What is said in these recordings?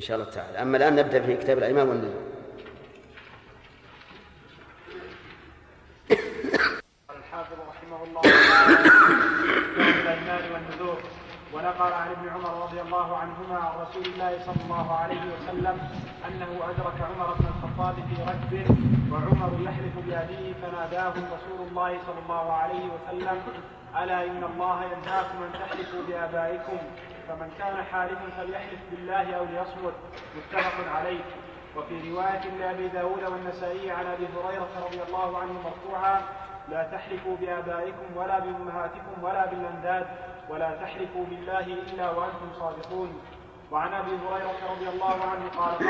إن شاء الله تعالى. أما الآن نبدأ في كتاب الأيمان والنذور الحافظ رحمه الله كتاب الأيمان والنذور ونقل عن ابن عمر رضي الله عنهما عن رسول الله صلى الله عليه وسلم أنه أدرك عمر بن الخطاب في ركب وعمر يحلف بأبيه فناداه رسول الله صلى الله عليه وسلم ألا إن الله ينهاكم أن تحلفوا بآبائكم؟ فمن كان حالفا فليحلف بالله أو ليصمت متفق عليه. وفي رواية لأبي داود والنسائي عن أبي هريرة رضي الله عنه مرفوعا لا تحلفوا بآبائكم ولا بأمهاتكم ولا بالأنداد ولا تحلفوا بالله إلا وأنتم صادقون. وعن أبي هريرة رضي الله عنه قال قال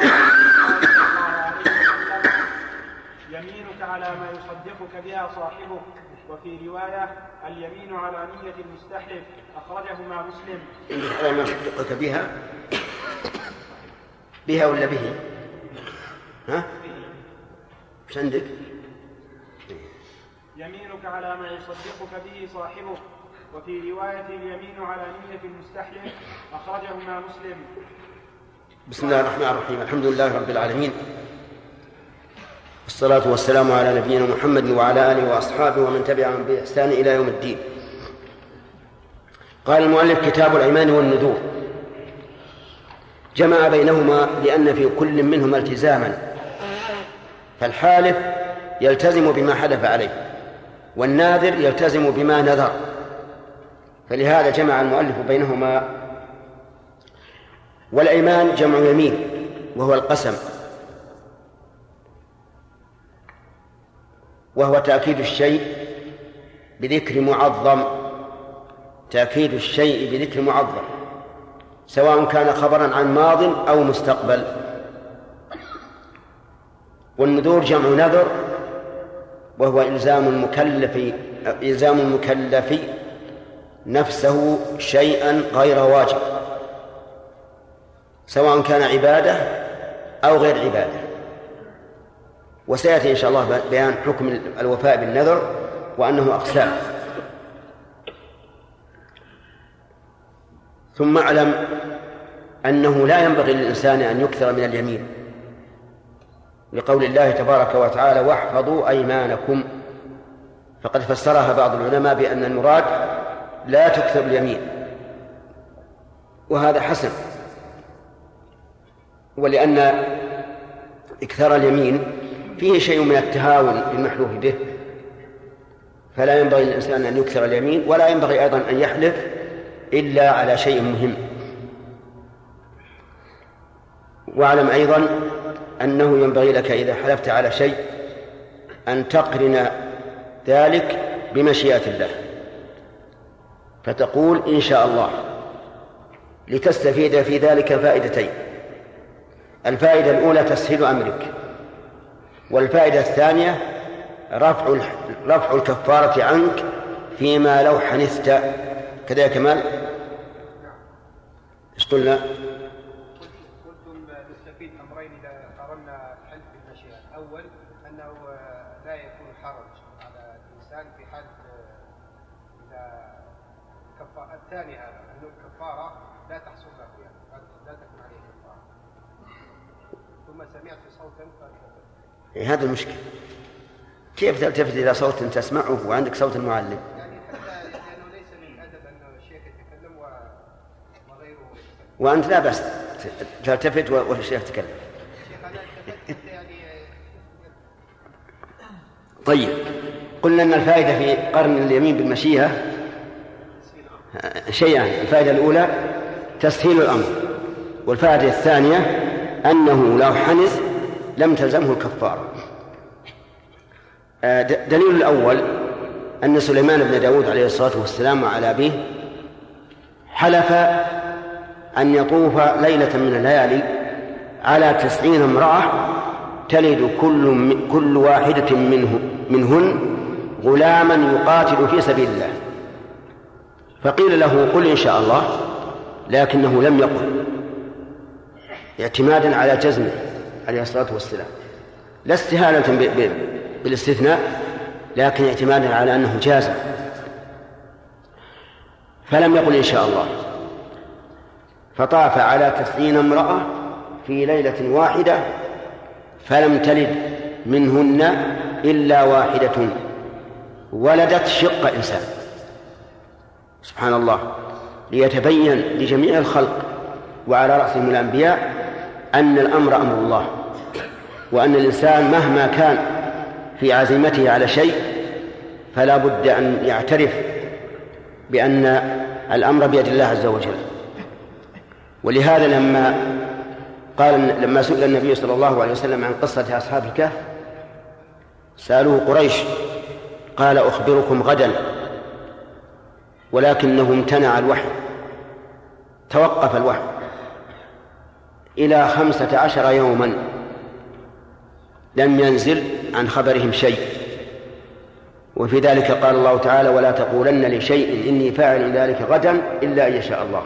صلى الله عليه وسلم يمينك على ما يصدقك بها صاحبك وفي رواية اليمين على نية المستحلف أخرجهما مسلم. على ما يصدقك بها. بها ولا به؟ ها؟ إيش عندك؟ يمينك على ما يصدقك به صاحبك. وفي رواية اليمين على نية المستحلف أخرجهما مسلم. بسم الله الرحمن الرحيم. الحمد لله رب العالمين. والصلاة والسلام على نبينا محمد وعلى آله وأصحابه ومن تبعهم بإحسان إلى يوم الدين. قال المؤلف كتاب الأيمان والنذور. جمع بينهما لأن في كل منهما التزاما. فالحالف يلتزم بما حلف عليه والناذر يلتزم بما نذر. فلهذا جمع المؤلف بينهما والأيمان جمع يمين وهو القسم. وهو تأكيد الشيء بذكر معظم تأكيد الشيء بذكر معظم سواء كان خبرا عن ماض أو مستقبل. والنذور جمع نذر وهو إلزام المكلف إلزام المكلف نفسه شيئا غير واجب سواء كان عبادة أو غير عبادة. وسيأتي إن شاء الله بيان حكم الوفاء بالنذر وأنه أقسام. ثم أعلم أنه لا ينبغي للإنسان أن يكثر من اليمين. لقول الله تبارك وتعالى واحفظوا أيمانكم. فقد فسرها بعض العلماء بأن المراد لا تكثر اليمين. وهذا حسن. ولأن إكثار اليمين فيه شيء من التهاون بالمحلوف به. فلا ينبغي للإنسان أن يكثر اليمين ولا ينبغي أيضا أن يحلف إلا على شيء مهم. واعلم أيضا أنه ينبغي لك إذا حلفت على شيء أن تقرن ذلك بمشيئة الله. فتقول إن شاء الله لتستفيد في ذلك فائدتين. الفائدة الأولى تسهيل أمرك. والفائدة الثانية رفع رفع الكفارة عنك فيما لو حنثت كذا يا كمال إيش قلنا؟ قلتم نستفيد أمرين إذا قارنا الحلف بالمشيئة، الأول أنه لا يكون حرج على الإنسان في حال إذا كفارة الثاني هذا انه الكفارة لا تحصل له يعني لا تكون عليه كفارة. ثم سمعت صوتا هذا المشكلة. كيف تلتفت إلى صوت تسمعه وعندك صوت المعلم. وأنت لا بأس تلتفت والشيخ يعني طيب قلنا أن الفائدة في قرن اليمين بالمشيئة شيئان الفائدة الأولى تسهيل الأمر والفائدة الثانية أنه لو حنث لم تلزمه الكفارة آه، دليل الأول أن سليمان بن داود عليه الصلاة والسلام وعلى أبيه حلف أن يطوف ليلة من الليالي على تسعين امرأة تلد كل كل واحدة منه منهن غلاما يقاتل في سبيل الله. فقيل له قل إن شاء الله لكنه لم يقل اعتمادا على جزمه. عليه الصلاة والسلام. لا استهانة بالاستثناء لكن اعتمادا على أنه جازم فلم يقل إن شاء الله. فطاف على تسعين امرأة في ليلة واحدة فلم تلد منهن إلا واحدة ولدت شق إنسان. سبحان الله. ليتبين لجميع الخلق وعلى رأسهم الأنبياء أن الأمر أمر الله. وأن الإنسان مهما كان في عزيمته على شيء فلا بد أن يعترف بأن الأمر بيد الله عز وجل. ولهذا لما قال لما سئل النبي صلى الله عليه وسلم عن قصة أصحاب الكهف سألوه قريش قال أخبركم غدا ولكنه امتنع الوحي توقف الوحي إلى خمسة عشر يوما. لم ينزل عن خبرهم شيء. وفي ذلك قال الله تعالى ولا تقولن لشيء إني فاعل ذلك غدا إلا أن يشاء الله.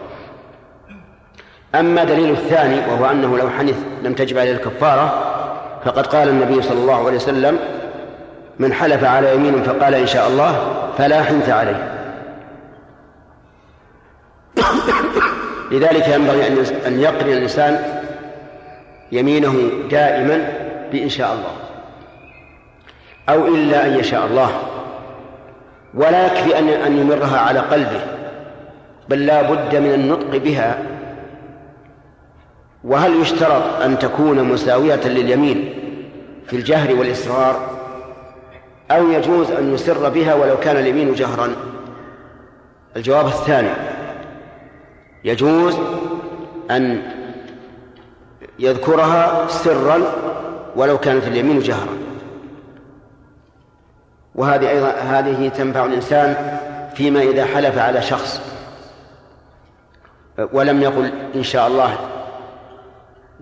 أما دليل الثاني وهو أنه لو حنث لم تجب عليه الكفارة فقد قال النبي صلى الله عليه وسلم من حلف على يمين فقال إن شاء الله فلا حنث عليه. لذلك ينبغي أن يقرن الإنسان يمينه دائما بإن شاء الله. أو إلا أن يشاء الله. ولا يكفي أن أن يمرها على قلبه. بل لا بد من النطق بها. وهل يشترط أن تكون مساوية لليمين في الجهر والإصرار؟ أو يجوز أن يسر بها ولو كان اليمين جهرا؟ الجواب الثاني. يجوز أن يذكرها سرا ولو كانت اليمين جهرا. وهذه أيضا هذه تنفع الإنسان فيما إذا حلف على شخص. ولم يقل إن شاء الله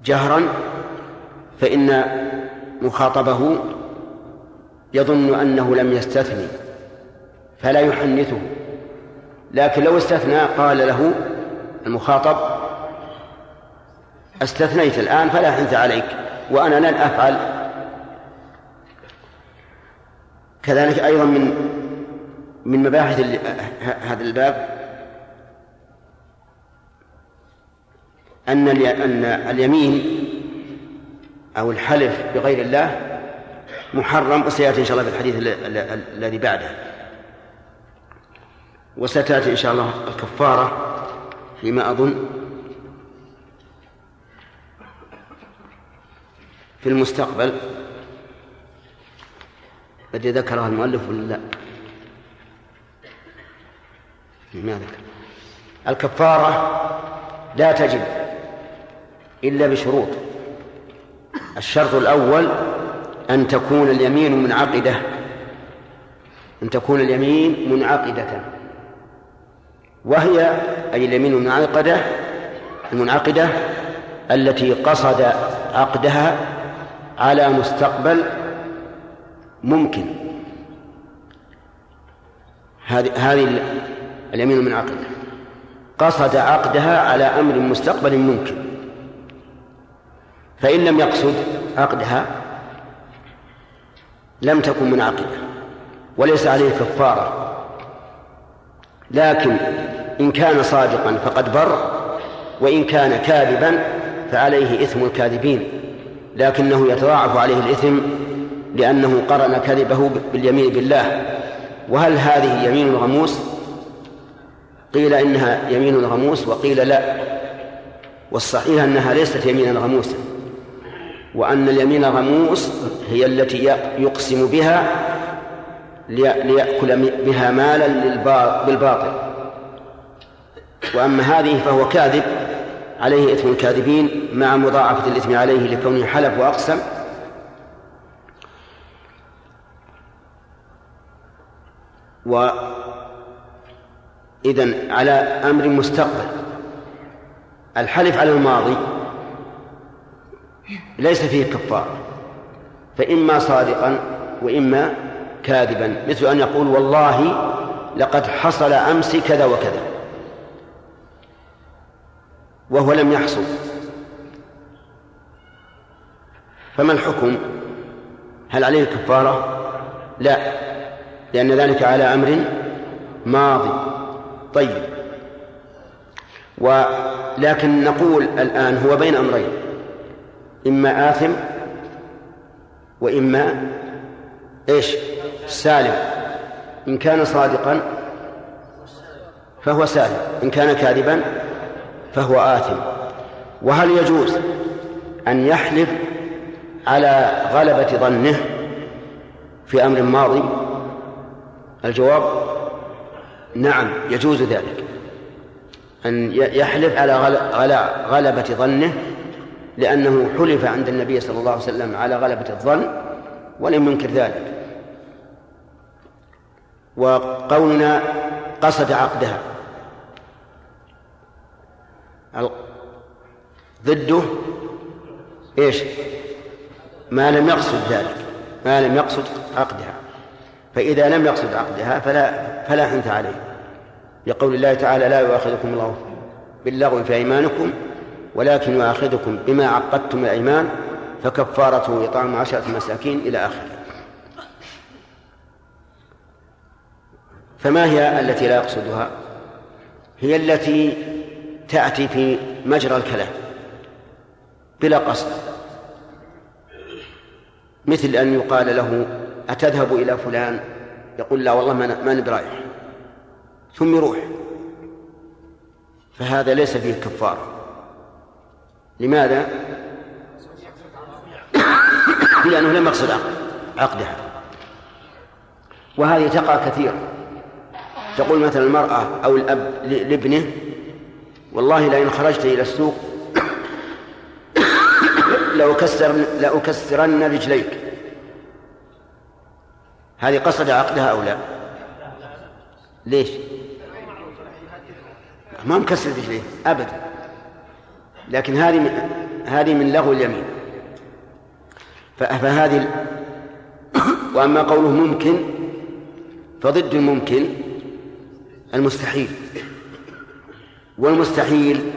جهرا فإن مخاطبه يظن أنه لم يستثني فلا يحنثه. لكن لو استثنى قال له المخاطب أستثنيت الآن فلا حنث عليك. وأنا لن أفعل. كذلك أيضا من من مباحث هذا الباب أن أن اليمين أو الحلف بغير الله محرم وسيأتي إن شاء الله في الحديث الذي بعده. وستأتي إن شاء الله الكفارة فيما أظن في المستقبل. الذي ذكرها المؤلف ولا لا؟ ما ذكر. الكفارة لا تجب إلا بشروط. الشرط الأول أن تكون اليمين منعقدة. أن تكون اليمين منعقدة. وهي أي اليمين المنعقدة المنعقدة التي قصد عقدها على مستقبل ممكن. هذه هذه اليمين المنعقدة قصد عقدها على أمر مستقبل ممكن. فإن لم يقصد عقدها لم تكن منعقدة وليس عليه كفارة. لكن إن كان صادقا فقد بر وإن كان كاذبا فعليه إثم الكاذبين. لكنه يتضاعف عليه الإثم لأنه قرن كذبه باليمين بالله. وهل هذه يمين غموس قيل إنها يمين غموس وقيل لا. والصحيح أنها ليست يمينا غموسا وأن اليمين الغموس هي التي يقسم بها ليأكل بها مالا بالباطل. وأما هذه فهو كاذب عليه إثم الكاذبين مع مضاعفة الإثم عليه لكونه حلف وأقسم. وإذن على أمر مستقبل. الحلف على الماضي ليس فيه كفارة فإما صادقا وإما كاذبا مثل أن يقول والله لقد حصل أمس كذا وكذا. وهو لم يحصل. فما الحكم؟ هل عليه كفارة؟ لا لأن ذلك على أمر ماضي. طيب. ولكن نقول الآن هو بين أمرين. إما آثم وإما إيش؟ سالم. إن كان صادقا فهو سالم. إن كان كاذبا فهو آثم. وهل يجوز أن يحلف على غلبة ظنه في أمر ماضي؟ الجواب نعم يجوز ذلك. أن يحلف على غلبة ظنه لأنه حلف عند النبي صلى الله عليه وسلم على غلبة الظن ولم ينكر ذلك. وقولنا قصد عقدها. ضده إيش؟ ما لم يقصد ذلك ما لم يقصد عقدها. فإذا لم يقصد عقدها فلا فلا حنث عليه. لقول الله تعالى لا يؤاخذكم الله باللغو في أيمانكم ولكن يؤاخذكم بما عقدتم الأيمان فكفارته إطعام عشرة مساكين إلى آخره. فما هي التي لا يقصدها؟ هي التي تأتي في مجرى الكلام بلا قصد. مثل أن يقال له أتذهب إلى فلان؟ يقول لا والله ما نبي رايح ثم يروح. فهذا ليس فيه كفارة لماذا؟ لأنه لم يقصد عقدها. وهذه تقع كثيرا تقول مثلا المرأة أو الأب لابنه والله لئن خرجت إلى السوق لأكسرن, لأكسرن رجليك. هذه قصد عقدها أو لا؟ ليش؟ ما مكسر رجليه أبدا. لكن هذه من هذه من لغو اليمين. فهذه وأما قوله ممكن فضد الممكن المستحيل. والمستحيل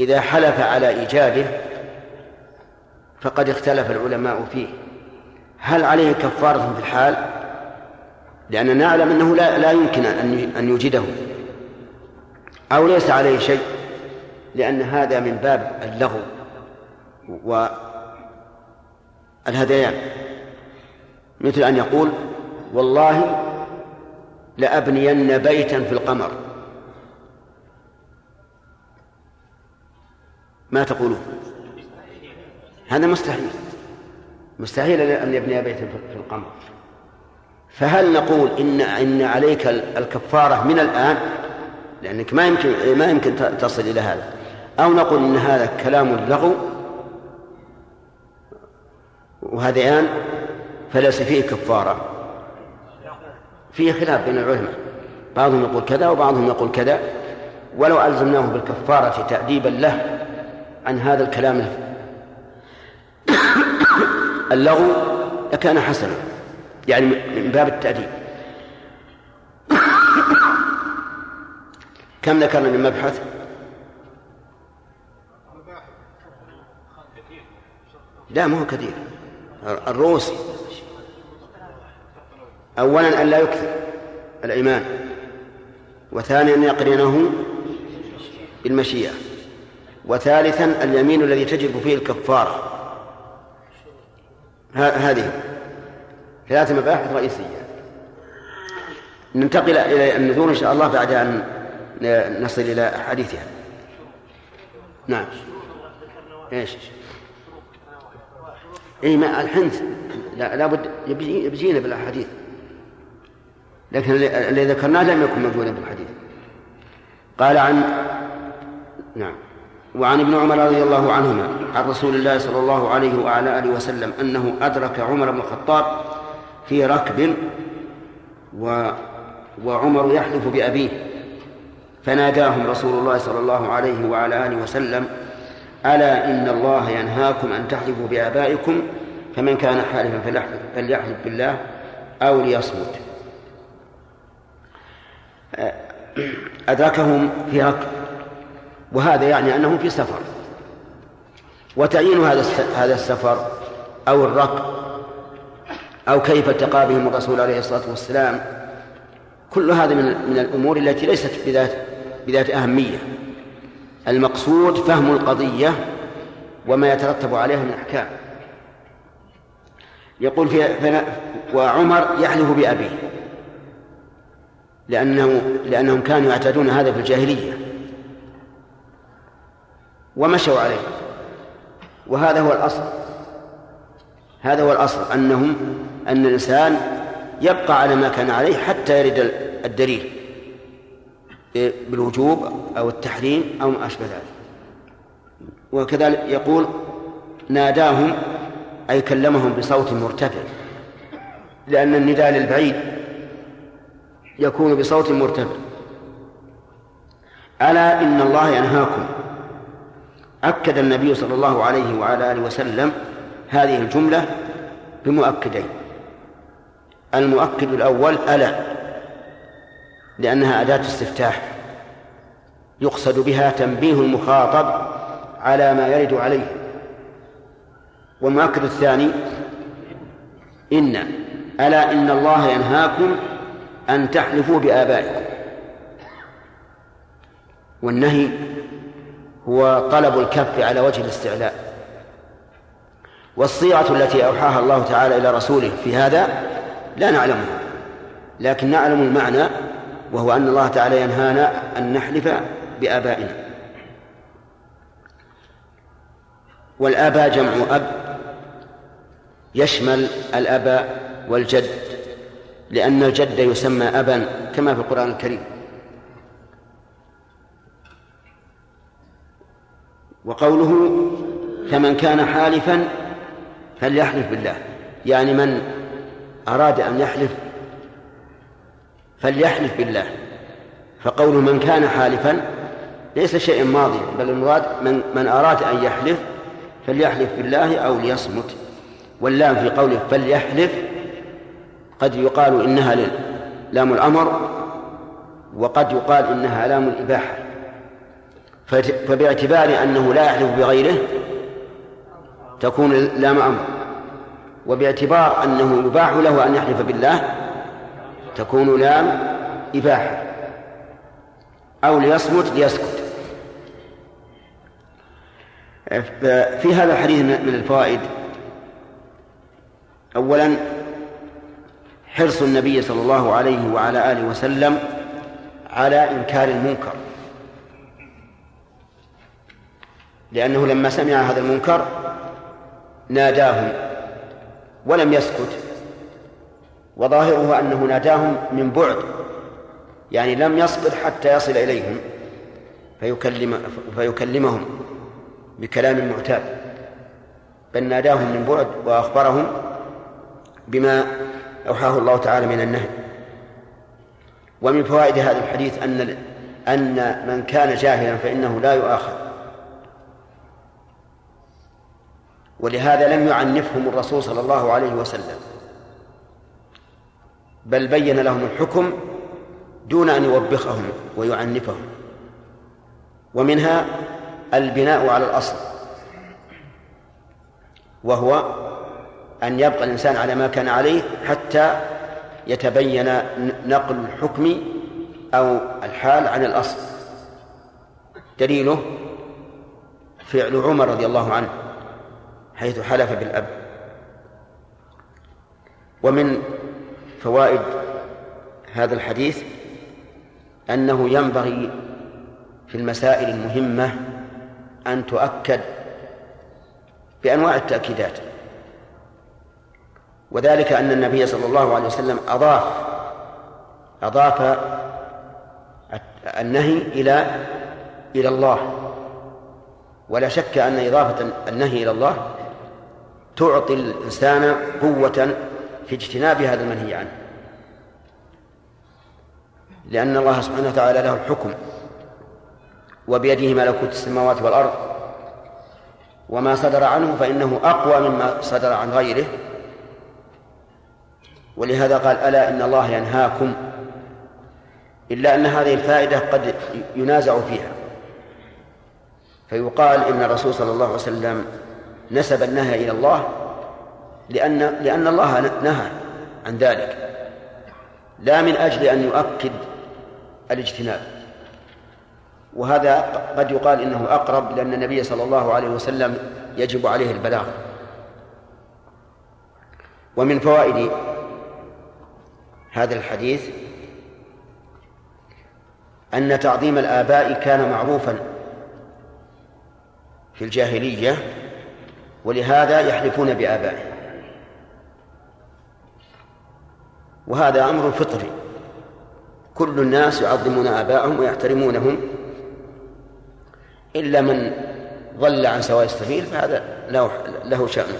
إذا حلف على إيجاده فقد اختلف العلماء فيه. هل عليه كفارة في الحال؟ لأننا نعلم أنه لا, لا يمكن أن يوجده أو ليس عليه شيء لأن هذا من باب اللغو والهذيان مثل أن يقول والله لأبنين بيتا في القمر. ما تقولون؟ هذا مستحيل. مستحيل أن يبني بيتا في القمر. فهل نقول إن إن عليك الكفارة من الآن؟ لأنك ما يمكن ما يمكن تصل إلى هذا. أو نقول إن هذا كلام لغو؟ وهذيان فليس فيه كفارة. فيه خلاف بين العلماء. بعضهم يقول كذا وبعضهم يقول كذا. ولو ألزمناه بالكفارة تأديبا له عن هذا الكلام اللغو لكان حسنا يعني من باب التأديب. كم ذكرنا من مبحث؟ لا ما هو كثير. الرؤوس. أولا أن لا يكثر الإيمان وثانيا أن يقرنه بالمشيئة. وثالثا اليمين الذي تجب فيه الكفارة. هذه. ثلاث مباحث رئيسية. ننتقل إلى النذور إن شاء الله بعد أن نصل إلى حديثها. نعم. إيش؟ اي ما الحنث. لا لابد يبجينا بالأحاديث. لكن الذي ذكرناه لم يكن موجودا في الحديث قال عن نعم. وعن ابن عمر رضي الله عنهما عن رسول الله صلى الله عليه وعلى آله وسلم أنه أدرك عمر بن الخطاب في ركب و وعمر يحلف بأبيه. فناداهم رسول الله صلى الله عليه وعلى آله وسلم ألا إن الله ينهاكم أن تحلفوا بآبائكم فمن كان حالفا فليحلف بالله أو ليصمت. أدركهم في ركب. وهذا يعني أنهم في سفر. وتعيين هذا هذا السفر أو الركب أو كيف التقى بهم الرسول عليه الصلاة والسلام كل هذا من من الأمور التي ليست بذات بذات أهمية. المقصود فهم القضية وما يترتب عليها من أحكام. يقول في وعمر يحلف بأبيه لأنه لأنهم كانوا يعتادون هذا في الجاهلية. ومشوا عليه. وهذا هو الأصل. هذا هو الأصل أنهم أن الإنسان يبقى على ما كان عليه حتى يرد الدليل بالوجوب أو التحريم أو ما أشبه ذلك. وكذلك يقول ناداهم أي كلمهم بصوت مرتفع لأن النداء للبعيد يكون بصوت مرتفع. ألا إن الله ينهاكم أكد النبي صلى الله عليه وعلى آله وسلم هذه الجملة بمؤكدين. المؤكد الأول ألا لأنها أداة استفتاح. يقصد بها تنبيه المخاطب على ما يرد عليه. والمؤكد الثاني إن ألا إن الله ينهاكم أن تحلفوا بآبائكم. والنهي هو طلب الكف على وجه الاستعلاء. والصيغة التي أوحاها الله تعالى إلى رسوله في هذا لا نعلمها لكن نعلم المعنى وهو أن الله تعالى ينهانا أن نحلف بآبائنا. والآباء جمع أب يشمل الأب والجد لأن الجد يسمى أبا كما في القرآن الكريم. وقوله فمن كان حالفا فليحلف بالله. يعني من أراد أن يحلف فليحلف بالله. فقول من كان حالفا ليس شيء ماضي بل المراد من من أراد أن يحلف فليحلف بالله أو ليصمت. واللام في قوله فليحلف قد يقال إنها لام الأمر وقد يقال إنها لام الإباحة. فباعتبار أنه لا يحلف بغيره تكون لام أمر وباعتبار أنه يباح له أن يحلف بالله تكون لام إباحة. أو ليصمت ليسكت. في هذا الحديث من الفوائد. أولا حرص النبي صلى الله عليه وعلى آله وسلم على إنكار المنكر. لأنه لما سمع هذا المنكر ناداهم ولم يسكت وظاهره أنه ناداهم من بعد يعني لم يصبر حتى يصل إليهم فيكلم فيكلمهم بكلام معتاد بل ناداهم من بعد وأخبرهم بما أوحاه الله تعالى من النهي. ومن فوائد هذا الحديث أن أن من كان جاهلا فإنه لا يؤاخذ. ولهذا لم يعنفهم الرسول صلى الله عليه وسلم. بل بين لهم الحكم دون أن يوبخهم ويعنفهم. ومنها البناء على الأصل وهو أن يبقى الإنسان على ما كان عليه حتى يتبين نقل الحكم أو الحال عن الأصل. دليله فعل عمر رضي الله عنه. حيث حلف بالأب. ومن فوائد هذا الحديث أنه ينبغي في المسائل المهمة أن تؤكد بأنواع التأكيدات. وذلك أن النبي صلى الله عليه وسلم أضاف أضاف النهي إلى إلى الله. ولا شك أن إضافة النهي إلى الله تعطي الإنسان قوة في اجتناب هذا المنهي عنه. لأن الله سبحانه وتعالى له الحكم وبيده ملكوت السماوات والأرض وما صدر عنه فإنه أقوى مما صدر عن غيره. ولهذا قال ألا إن الله ينهاكم إلا أن هذه الفائدة قد ينازع فيها. فيقال إن الرسول صلى الله عليه وسلم نسب النهي إلى الله لأن لأن الله نهى عن ذلك. لا من أجل أن يؤكد الاجتناب. وهذا قد يقال إنه أقرب لأن النبي صلى الله عليه وسلم يجب عليه البلاغ. ومن فوائد هذا الحديث أن تعظيم الآباء كان معروفا في الجاهلية ولهذا يحلفون بآبائهم. وهذا أمر فطري. كل الناس يعظمون آباءهم ويحترمونهم. إلا من ضل عن سواء السبيل فهذا له له شأن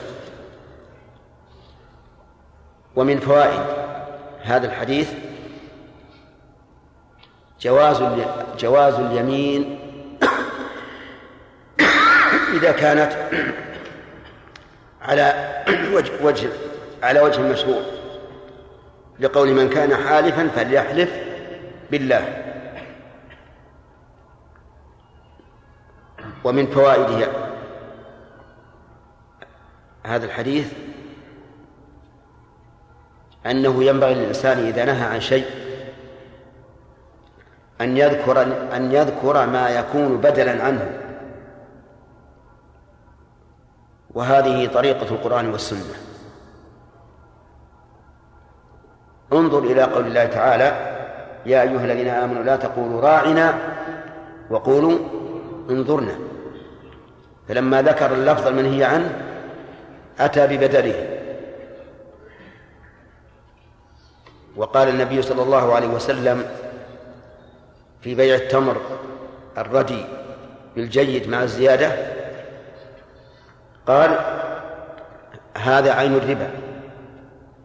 ومن فوائد هذا الحديث جواز جواز اليمين إذا كانت على وجه, وجه على وجه المشروع. لقول من كان حالفا فليحلف بالله. ومن فوائد هذا الحديث أنه ينبغي للإنسان إذا نهى عن شيء أن يذكر أن يذكر ما يكون بدلا عنه. وهذه طريقة القرآن والسنة. انظر إلى قول الله تعالى يا أيها الذين آمنوا لا تقولوا راعنا وقولوا انظرنا. فلما ذكر اللفظ المنهي عنه أتى ببدله. وقال النبي صلى الله عليه وسلم في بيع التمر الردي بالجيد مع الزيادة قال هذا عين الربا.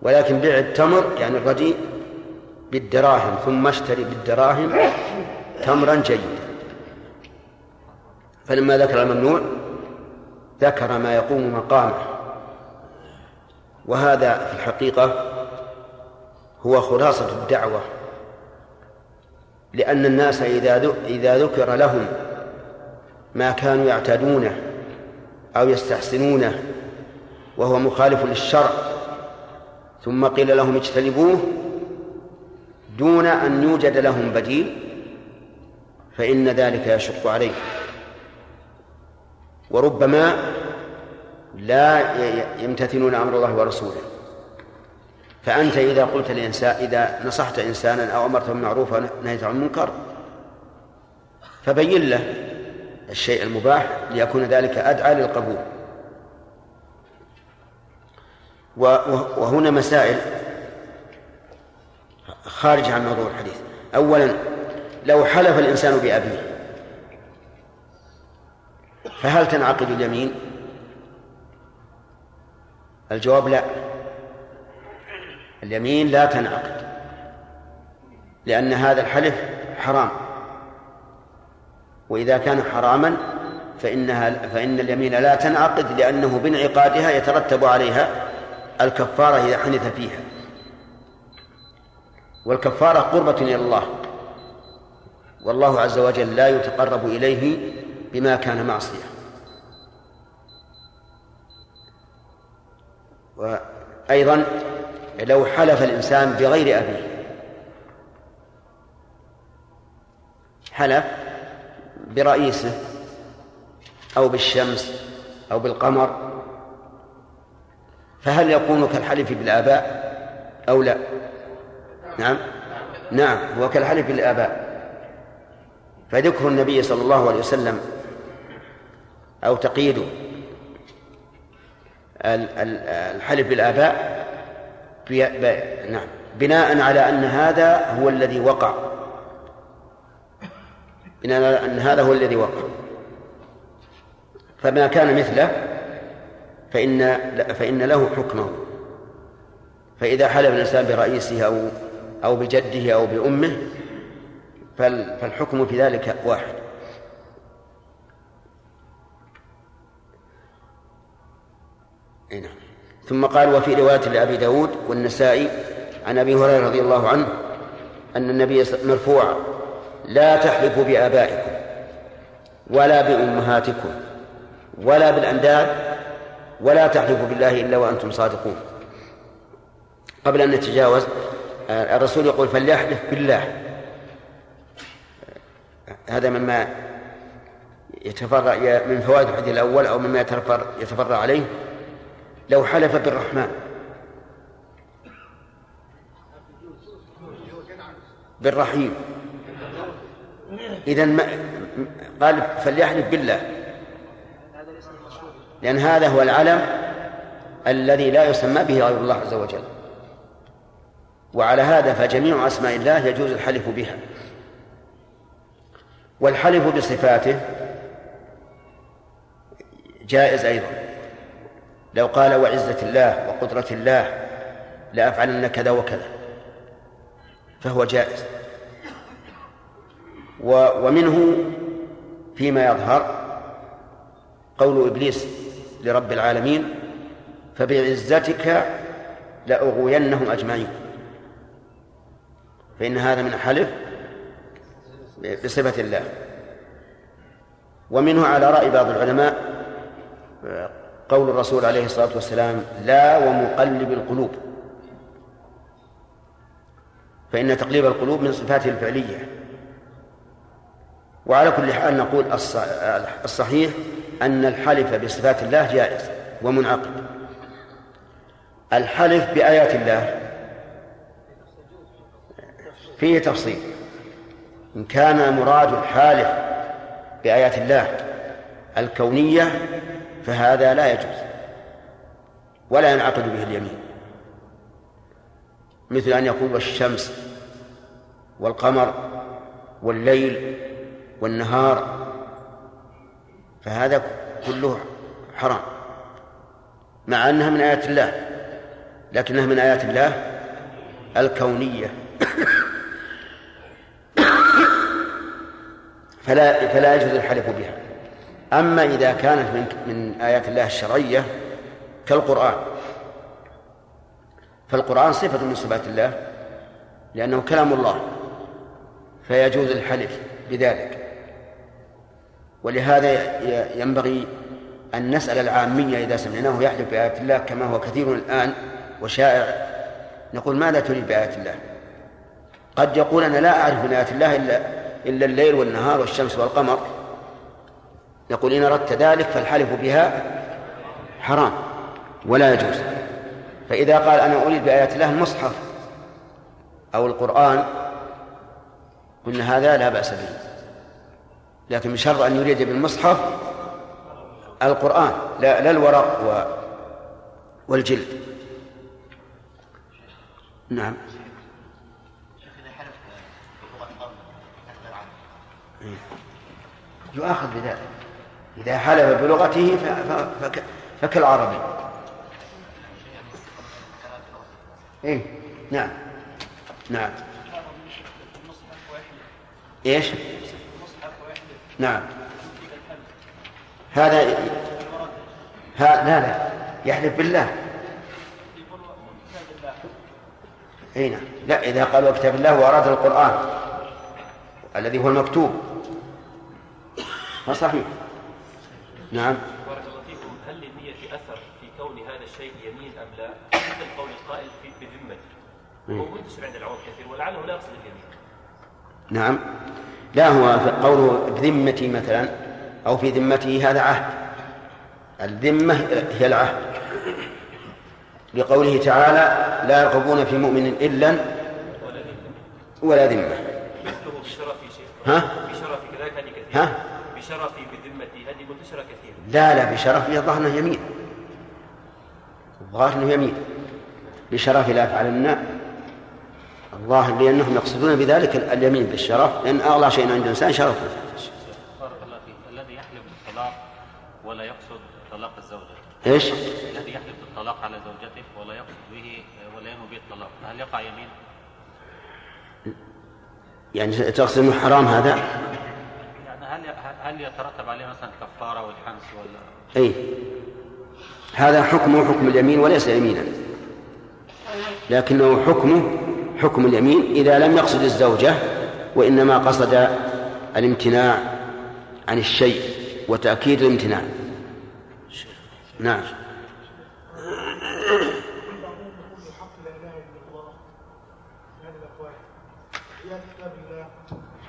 ولكن بيع التمر يعني الردي بالدراهم ثم اشتري بالدراهم تمرا جيدا. فلما ذكر الممنوع ذكر ما يقوم مقامه. وهذا في الحقيقة هو خلاصة الدعوة. لأن الناس إذا إذا ذكر لهم ما كانوا يعتادونه أو يستحسنونه وهو مخالف للشرع. ثم قيل لهم اجتنبوه دون أن يوجد لهم بديل فإن ذلك يشق عليه وربما لا يمتثلون أمر الله ورسوله. فأنت إذا قلت لإنسان إذا نصحت إنسانا أو أمرته بالمعروف ونهيت عن المنكر فبين له الشيء المباح ليكون ذلك أدعى للقبول. وهنا مسائل خارج عن موضوع الحديث. أولا لو حلف الإنسان بأبيه فهل تنعقد اليمين؟ الجواب لا. اليمين لا تنعقد لأن هذا الحلف حرام. وإذا كان حراما فإنها فإن اليمين لا تنعقد لأنه بانعقادها يترتب عليها الكفارة إذا حنث فيها. والكفارة قربة إلى الله. والله عز وجل لا يتقرب إليه بما كان معصية. وأيضا لو حلف الإنسان بغير أبيه. حلف برئيسه أو بالشمس أو بالقمر فهل يكون كالحلف بالآباء أو لا؟ نعم؟ نعم هو كالحلف بالآباء. فذكر النبي صلى الله عليه وسلم أو تقييده الحلف بالآباء نعم بناء على أن هذا هو الذي وقع. على أن هذا هو الذي وقع. فما كان مثله فإن فإن له حكمه. فإذا حلف الإنسان برئيسه أو أو بجده أو بأمه فالحكم في ذلك واحد. نعم. ثم قال وفي رواية لأبي داود والنسائي عن أبي هريرة رضي الله عنه أن النبي مرفوعا لا تحلفوا بآبائكم ولا بأمهاتكم ولا بالأنداد ولا تحلفوا بالله إلا وأنتم صادقون. قبل أن نتجاوز الرسول يقول فليحلف بالله. هذا مما يتفرع من فوائد الحديث الأول أو مما يتفرع, يتفرع عليه. لو حلف بالرحمن بالرحيم. إذا ما قال فليحلف بالله. لأن هذا هو العلم الذي لا يسمى به غير الله عز وجل. وعلى هذا فجميع أسماء الله يجوز الحلف بها. والحلف بصفاته جائز أيضا. لو قال وعزة الله وقدرة الله لأفعلن كذا وكذا فهو جائز. ومنه فيما يظهر قول إبليس لرب العالمين فبعزتك لأغوينهم أجمعين. فإن هذا من حلف بصفة الله. ومنه على رأي بعض العلماء قول الرسول عليه الصلاة والسلام لا ومقلب القلوب. فإن تقليب القلوب من صفاته الفعلية. وعلى كل حال نقول الصحيح أن الحلف بصفات الله جائز ومنعقد. الحلف بآيات الله فيه تفصيل. إن كان مراد الحالف بآيات الله الكونية فهذا لا يجوز ولا ينعقد به اليمين. مثل أن يقول والشمس والقمر والليل والنهار فهذا كله حرام مع أنها من آيات الله لكنها من آيات الله الكونية. فلا فلا يجوز الحلف بها. أما إذا كانت من من آيات الله الشرعية كالقرآن فالقرآن صفة من صفات الله لأنه كلام الله فيجوز الحلف بذلك. ولهذا ينبغي أن نسأل العامية إذا سمعناه يحلف بآيات الله كما هو كثير الآن وشائع. نقول ماذا تريد بآيات الله؟ قد يقول أنا لا أعرف من آيات الله إلا إلا الليل والنهار والشمس والقمر. يقول إن أردت ذلك فالحلف بها حرام ولا يجوز. فإذا قال أنا أريد بآيات الله المصحف أو القرآن قلنا هذا لا بأس به. لكن بشرط أن يريد بالمصحف القرآن لا, لا الورق و والجلد. نعم. يؤاخذ بذلك. إذا حلف بلغته فكالعربي. إيه. نعم. نعم. إيش؟ نعم. هذا ها لا لا. يحلف بالله. أي نعم. لا إذا قال كتاب الله وأراد القرآن الذي هو المكتوب. فصحيح نعم. بارك الله فيكم. هل للنية أثر في كون هذا الشيء يمين أم لا؟ مثل قول القائل في بذمته هو منتشر عند العوام كثير ولعله لا يقصد اليمين. نعم. لا هو قوله بذمتي مثلا أو في ذمته هذا عهد. الذمة هي العهد. لقوله تعالى لا يرغبون في مؤمن إلا ولا ذمة. بشرفي ها؟ بشرفي كذلك هذه كثير ها؟ بشرفي بذمتي هذه منتشرة كثير لا لا بشرف الظاهر إنه يمين. الظاهر إنه يمين. بشرف لا يفعلن الظاهر لأنهم يقصدون بذلك اليمين بالشرف لأن أغلى شيء عند الإنسان شرفه. بارك الله فيك. الذي يحلف بالطلاق ولا يقصد طلاق الزوجة. إيش؟ الذي يحلف بالطلاق على زوجته ولا يقصد به ولا ينوي به الطلاق. هل يقع يمين؟ يعني تقصد إنه حرام هذا؟ يعني هل هل يترتب عليه مثلا كفارة والحنس ولا؟ اي هذا حكمه حكم اليمين وليس يمينا. لكنه حكمه حكم اليمين إذا لم يقصد الزوجة وإنما قصد الامتناع عن الشيء وتأكيد الامتناع. نعم.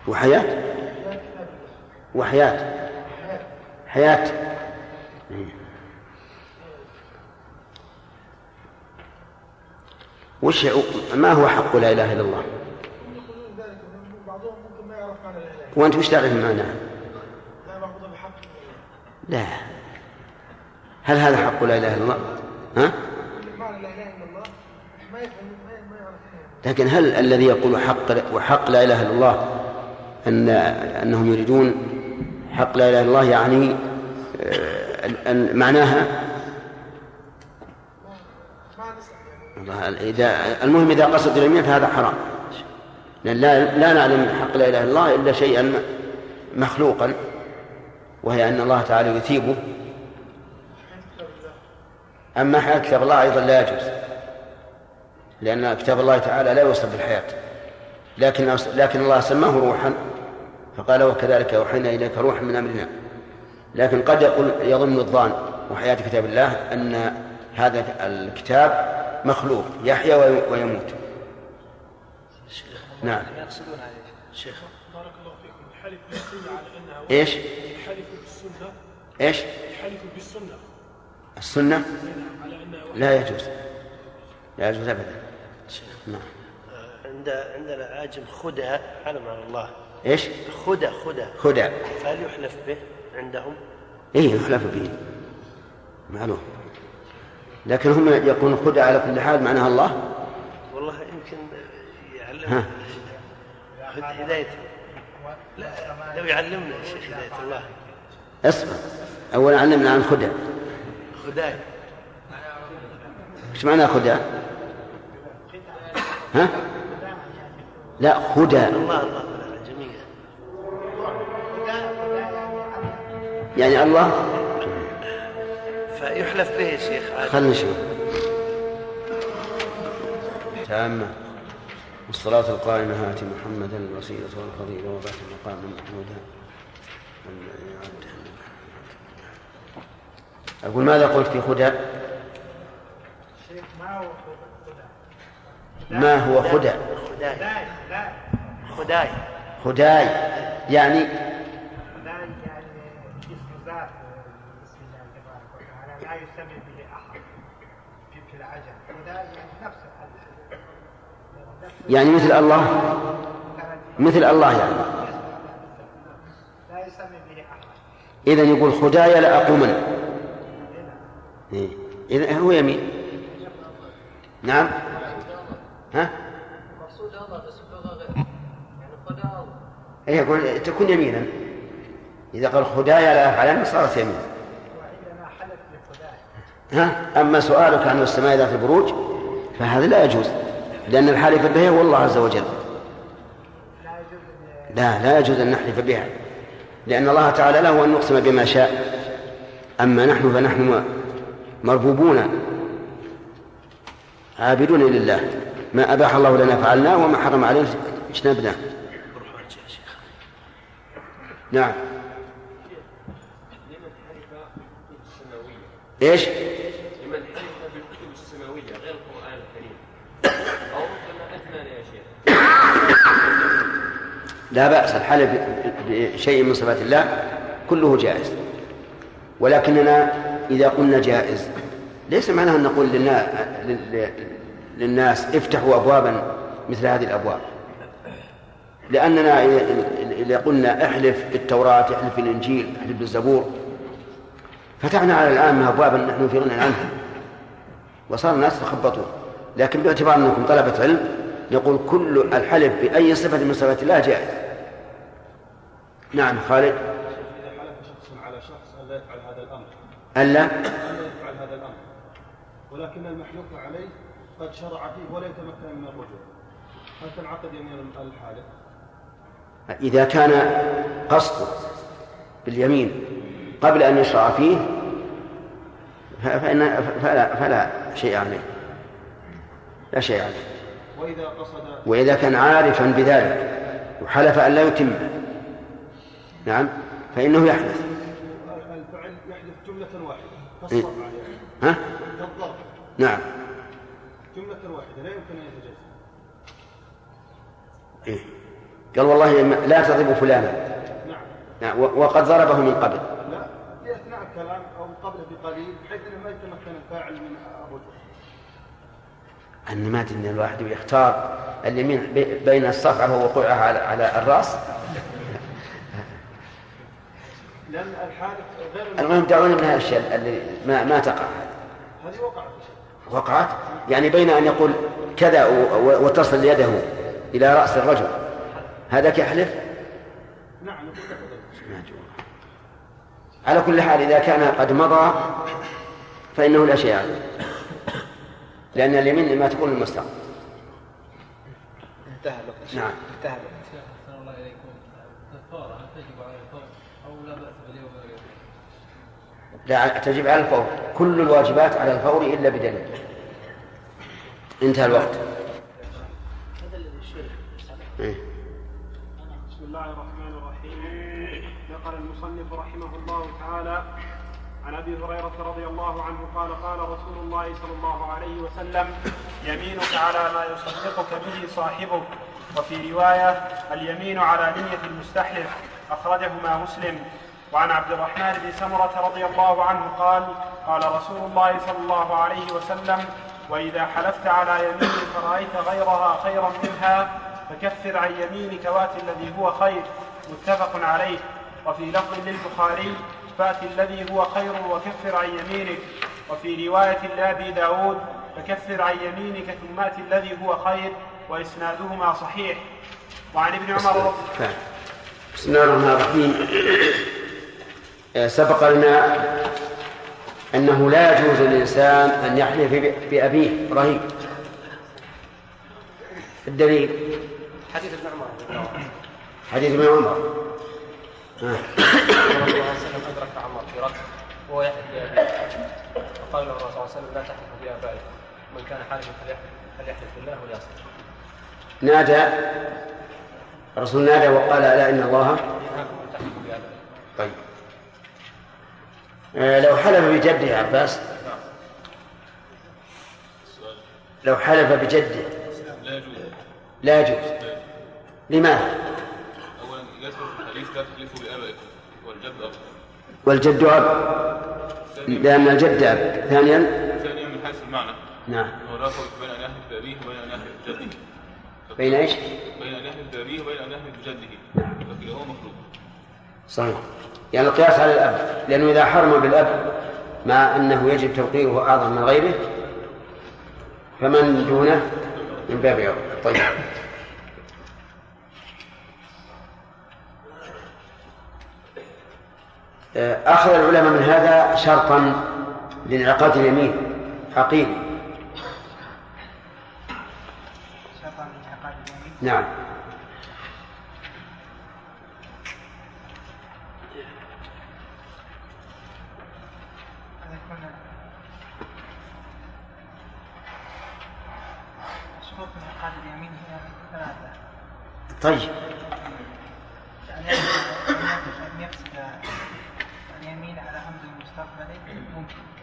وحياة؟ وحياة. حياة. وش ما هو حق لا إله إلا الله؟ وأنت وش تعرف معناه؟ لا هل هذا حق لا إله إلا الله؟ ها؟ لكن هل الذي يقول حق وحق لا إله إلا الله ان أنهم يريدون حق لا إله إلا الله يعني آه، معناها ما نسأل إذا المهم إذا قصد اليمين فهذا حرام. لأن لا لا نعلم من حق لا إله إلا الله إلا شيئا مخلوقا وهي أن الله تعالى يثيبه. أما حياة كتاب الله أيضا لا يجوز لأن كتاب الله تعالى لا يوصف بالحياة. لكن لكن الله سماه روحا فقال وكذلك أوحينا إليك روحا من أمرنا. لكن قد يقول يظن الظان وحياة كتاب الله أن هذا الكتاب مخلوق يحيا وي- ويموت نعم. يقصدون عليه شيخ. بارك الله فيكم. الحلف بالسنة على أنها إيش؟ الحلف بالسنة. إيش؟ الحلف على أنها لا يجوز. لا يجوز أبدا. نعم. عند عندنا عاجم خدع علم على الله. إيش؟ خدع خدع. خدع. فهل يحلف به عندهم؟ إيه يحلف به. معلوم. لكن هم يقولون خدع على كل حال معناها الله. والله يمكن يعلم ها. هد- هداية. لا لو يعلمنا يا شيخ هداية الله. اصبر. اولا علمنا عن خدع. خداي إيش معنى خدع؟ ها؟ لا خدع. الله الله جميع يعني الله؟ فيحلف به شيخ. خلنا نشوف تامة. والصلاة القائمة هات محمدا الوسيلة والفضيلة وبعث المقام محمودا. أقول ماذا قلت في خدع؟ ما هو خدع؟ خداي. خداي. خداي. يعني لا يعني اسم ذات بسم الله تبارك وتعالى لا يسمي به أحد في العجم وده يعني نفس يعني مثل الله؟ مثل الله يعني. لا يسمي به أحد. إذا يقول خداي لأقومن إيه. إذا هو يمين. نعم. ها؟ مقصود الله بس يعني الله يقول تكون يمينا. إذا قال خداي لا أفعلن صارت يمين. وعندنا حلف بخداع ها؟ أما سؤالك عن السماء ذات البروج فهذا لا يجوز لأن الحالف به هو الله عز وجل. لا لا يجوز أن نحلف بها لأن الله تعالى له أن نقسم بما شاء. أما نحن فنحن مربوبون عابدون لله. ما أباح الله لنا فعلناه وما حرم علينا اجتنبناه نعم. إيش؟ لمن حلف بالكتب السماوية غير القرآن الكريم أو ربما أدنى يا شيخ لا بأس الحلف بشيء من صفات الله كله جائز. ولكننا إذا قلنا جائز ليس معناه أن نقول للنا- لل- للناس افتحوا أبوابا مثل هذه الأبواب. لأننا إذا- قلنا احلف بالتوراة احلف بالإنجيل احلف بالزبور فتحنا على العامة أبوابا نحن في غنى عنها وصار الناس يتخبطون. لكن باعتبار أنكم طلبة علم نقول كل الحلف بأي صفة من صفات الله جائز. نعم خالد. إذا حلف شخص على شخص أن لا يفعل هذا الأمر ألا؟ يفعل هذا الأمر ولكن المحلوف عليه قد شرع فيه ولا يتمكن من الرجوع. هل تنعقد يمين الحالف؟ إذا كان قصده باليمين قبل أن يشرع فيه فإن فلا, فلا شيء عليه. لا شيء عليه. وإذا قصد وإذا كان عارفا بذلك وحلف أن لا يتم. نعم. فإنه يحدث الفعل يحدث جملة واحدة. إيه. عليه. ها؟ كالضرب نعم. جملة واحدة. لا يمكن أن يتجزأ. إيه. قال والله لا تضرب فلانا. نعم. نعم. وقد ضربه من قبل. لا. الكلام أو قبله بقليل بحيث أنه ما يتمكن الفاعل من الرجوع أن ما أن الواحد يختار اليمين بي- بين الصفعة ووقوعها على, على الرأس. لأن الحالف غير المهم دعونا من هالأشياء اللي ما, ما تقع. هذه وقعت. وقعت؟ يعني بين أن يقول كذا وتصل يده إلى رأس الرجل. هذاك يحلف؟ نعم. على كل حال إذا كان قد مضى فإنه لا شيء عليه. لأن اليمين لما تكون المستقبل. انتهى الوقت. نعم. انتهى الوقت. أحسن الله إليكم هل تجب على الفور أو لا بأس باليوم لا تجب على الفور. كل الواجبات على الفور إلا بدليل. انتهى الوقت. إيه. بسم الله الرحمن الرحيم. نقل المصنف رحمه الله تعالى عن أبي هريرة رضي الله عنه قال قال رسول الله صلى الله عليه وسلم يمينك على ما يصدقك به صاحبك. وفي رواية اليمين على نية المستحلف. أخرجهما مسلم. وعن عبد الرحمن بن سمرة رضي الله عنه قال قال رسول الله صلى الله عليه وسلم وإذا حلفت على يمين فرأيت غيرها خيرا منها فكفر عن يمينك وأت الذي هو خير. متفق عليه. وفي لفظ للبخاري فات الذي هو خير وكفر عن يمينك. وفي رواية لأبي داود فكفر عن يمينك ثم ات الذي هو خير وإسنادهما صحيح. وعن ابن عمر. بسم الله الرحمن الرحيم. آه، سبق لنا أنه لا يجوز للإنسان أن يحلف بأبيه إبراهيم الدليل؟ حديث ابن عمر. حديث ابن عمر آه. الرسول صلى الله عليه وسلم ادرك عمر في ركب وهو يحلف بابيه فقال له الرسول صلى الله عليه وسلم لا تحلف بابائك من كان حالفا فليحلف فليحلف بالله وليصدق نادى. الرسول نادى وقال ألا إن الله ينهاكم ان تحلفوا بابائكم طيب. آه، لو حلف بجده يا عباس لو حلف بجده لا يجوز. لا يجوز. لماذا؟ اولا يذكر في الحديث لا تحلفوا بآبائكم والجد اب والجد أب لأن الجد أب ثانيا. ثانيا من حيث المعنى. نعم. فرق بين ان يحلف بابيه وبين ان يحلف بجده بين إيش؟ بين ان يحلف بابيه وبين ان يحلف بجده هو مخلوق. صحيح. يعني القياس على الأب. لأنه إذا حرم بالأب مع أنه يجب توقيره أعظم من غيره فمن دونه؟ من باب أولى طيب. أخذ العلماء من هذا شرطا لانعقاد اليمين. عقيد شرطا لانعقاد اليمين نعم طيب أن يقصد أن يقصد اليمين على أمر مستقبلي ممكن مم.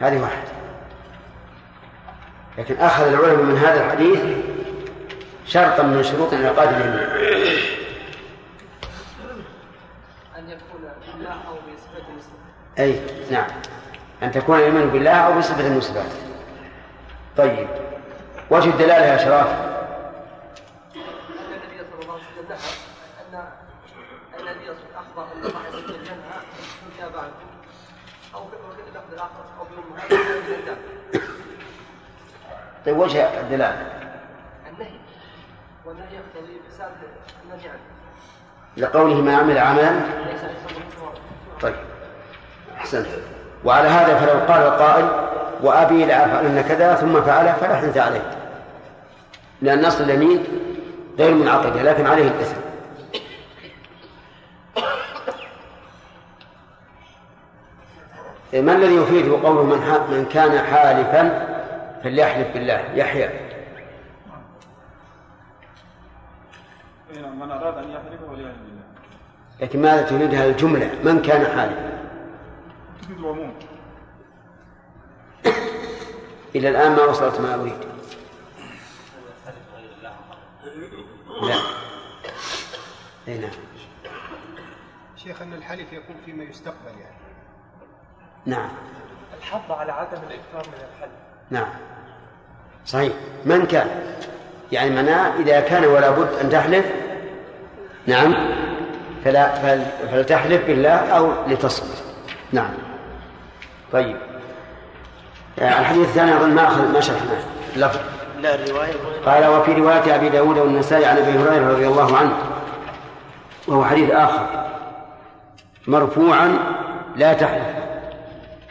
هذه واحدة. لكن أخذ العلماء من هذا الحديث شرطا من شروط انعقاد اليمين. أن يكون بالله أو بصفة أي نعم. أن تكون الإيمان بالله أو بصفة المثبات طيب. وجه الدلالة يا شراف أن النبي صلى الله عليه وسلم نهى أن أن النبي صلى الله عليه وسلم أخبر أن الله عز وجل ينهى من آبائكم أو في وفي اللفظ الآخر أو بأمهاتكم من الدم طيب وجه الدلالة النهي. والنهي يقتضي فساد النهي عنه لقوله ما عمل عملا. طيب. أحسنت. وعلى هذا فلو قال القائل وأبي لأفعلن كذا ثم فعل فلا حنث عليه. لأن نص اليمين غير منعقدة لكن عليه الإثم. ما الذي يفيده قوله من, من كان حالفا؟ فليحلف بالله. يحيى. من أراد أن يحلف وليحلف بالله. لكن ماذا تريدها الجملة؟ من كان حالفا؟ تفيد العموم. إلى الآن ما وصلت ما أريد. لا. أي نعم. شيخ أن الحلف يكون فيما يستقبل يعني. نعم. الحض على عدم الإكثار من الحلف. نعم. صحيح. من كان؟ يعني معناه إذا كان ولا بد أن تحلف؟ نعم. فلا فل فلتحلف بالله أو لتصمت. نعم. طيب. آه، الحديث الثاني أظن ما أخذ ما شرحناه لفظ. لا الرواية قال وفي رواية أبي داود والنسائي عن أبي هريرة رضي الله عنه. وهو حديث آخر. مرفوعا لا تحلف.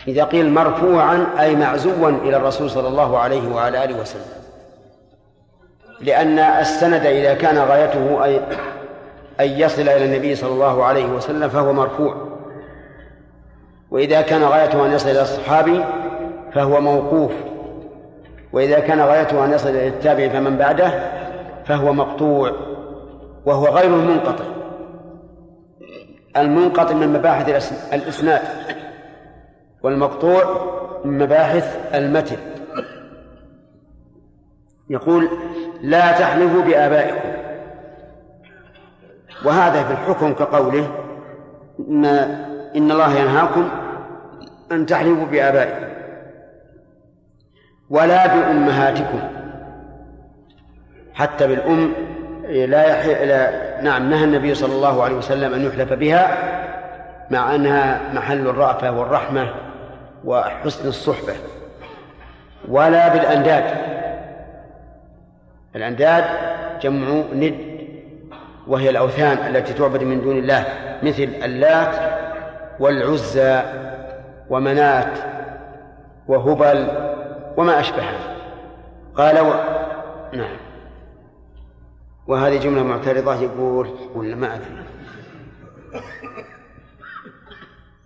إذا قيل مرفوعا أي معزوا إلى الرسول صلى الله عليه وعلى آله وسلم. لأن السند إذا كان غايته أي أن يصل إلى النبي صلى الله عليه وسلم فهو مرفوع. وإذا كان غايته أن يصل إلى الصحابي فهو موقوف. وإذا كان غايته أن يصل إلى التابع فمن بعده فهو مقطوع. وهو غير المنقطع. المنقطع من مباحث الإسناد. والمقطوع من مباحث المتن. يقول لا تحلفوا بآبائكم. وهذا في الحكم كقوله إن, إن الله ينهاكم أن تحلفوا بآبائكم ولا بأمهاتكم. حتى بالأم لا, يح... لا نعم نهى النبي صلى الله عليه وسلم أن يحلف بها مع أنها محل الرأفة والرحمة وحسن الصحبة ولا بالأنداد. الأنداد جمع ند وهي الأوثان التي تعبد من دون الله مثل اللات والعزى ومنات وهبل وما أشبهها قال و... نعم. وهذه جملة معترضة يقول ولا ما أدري.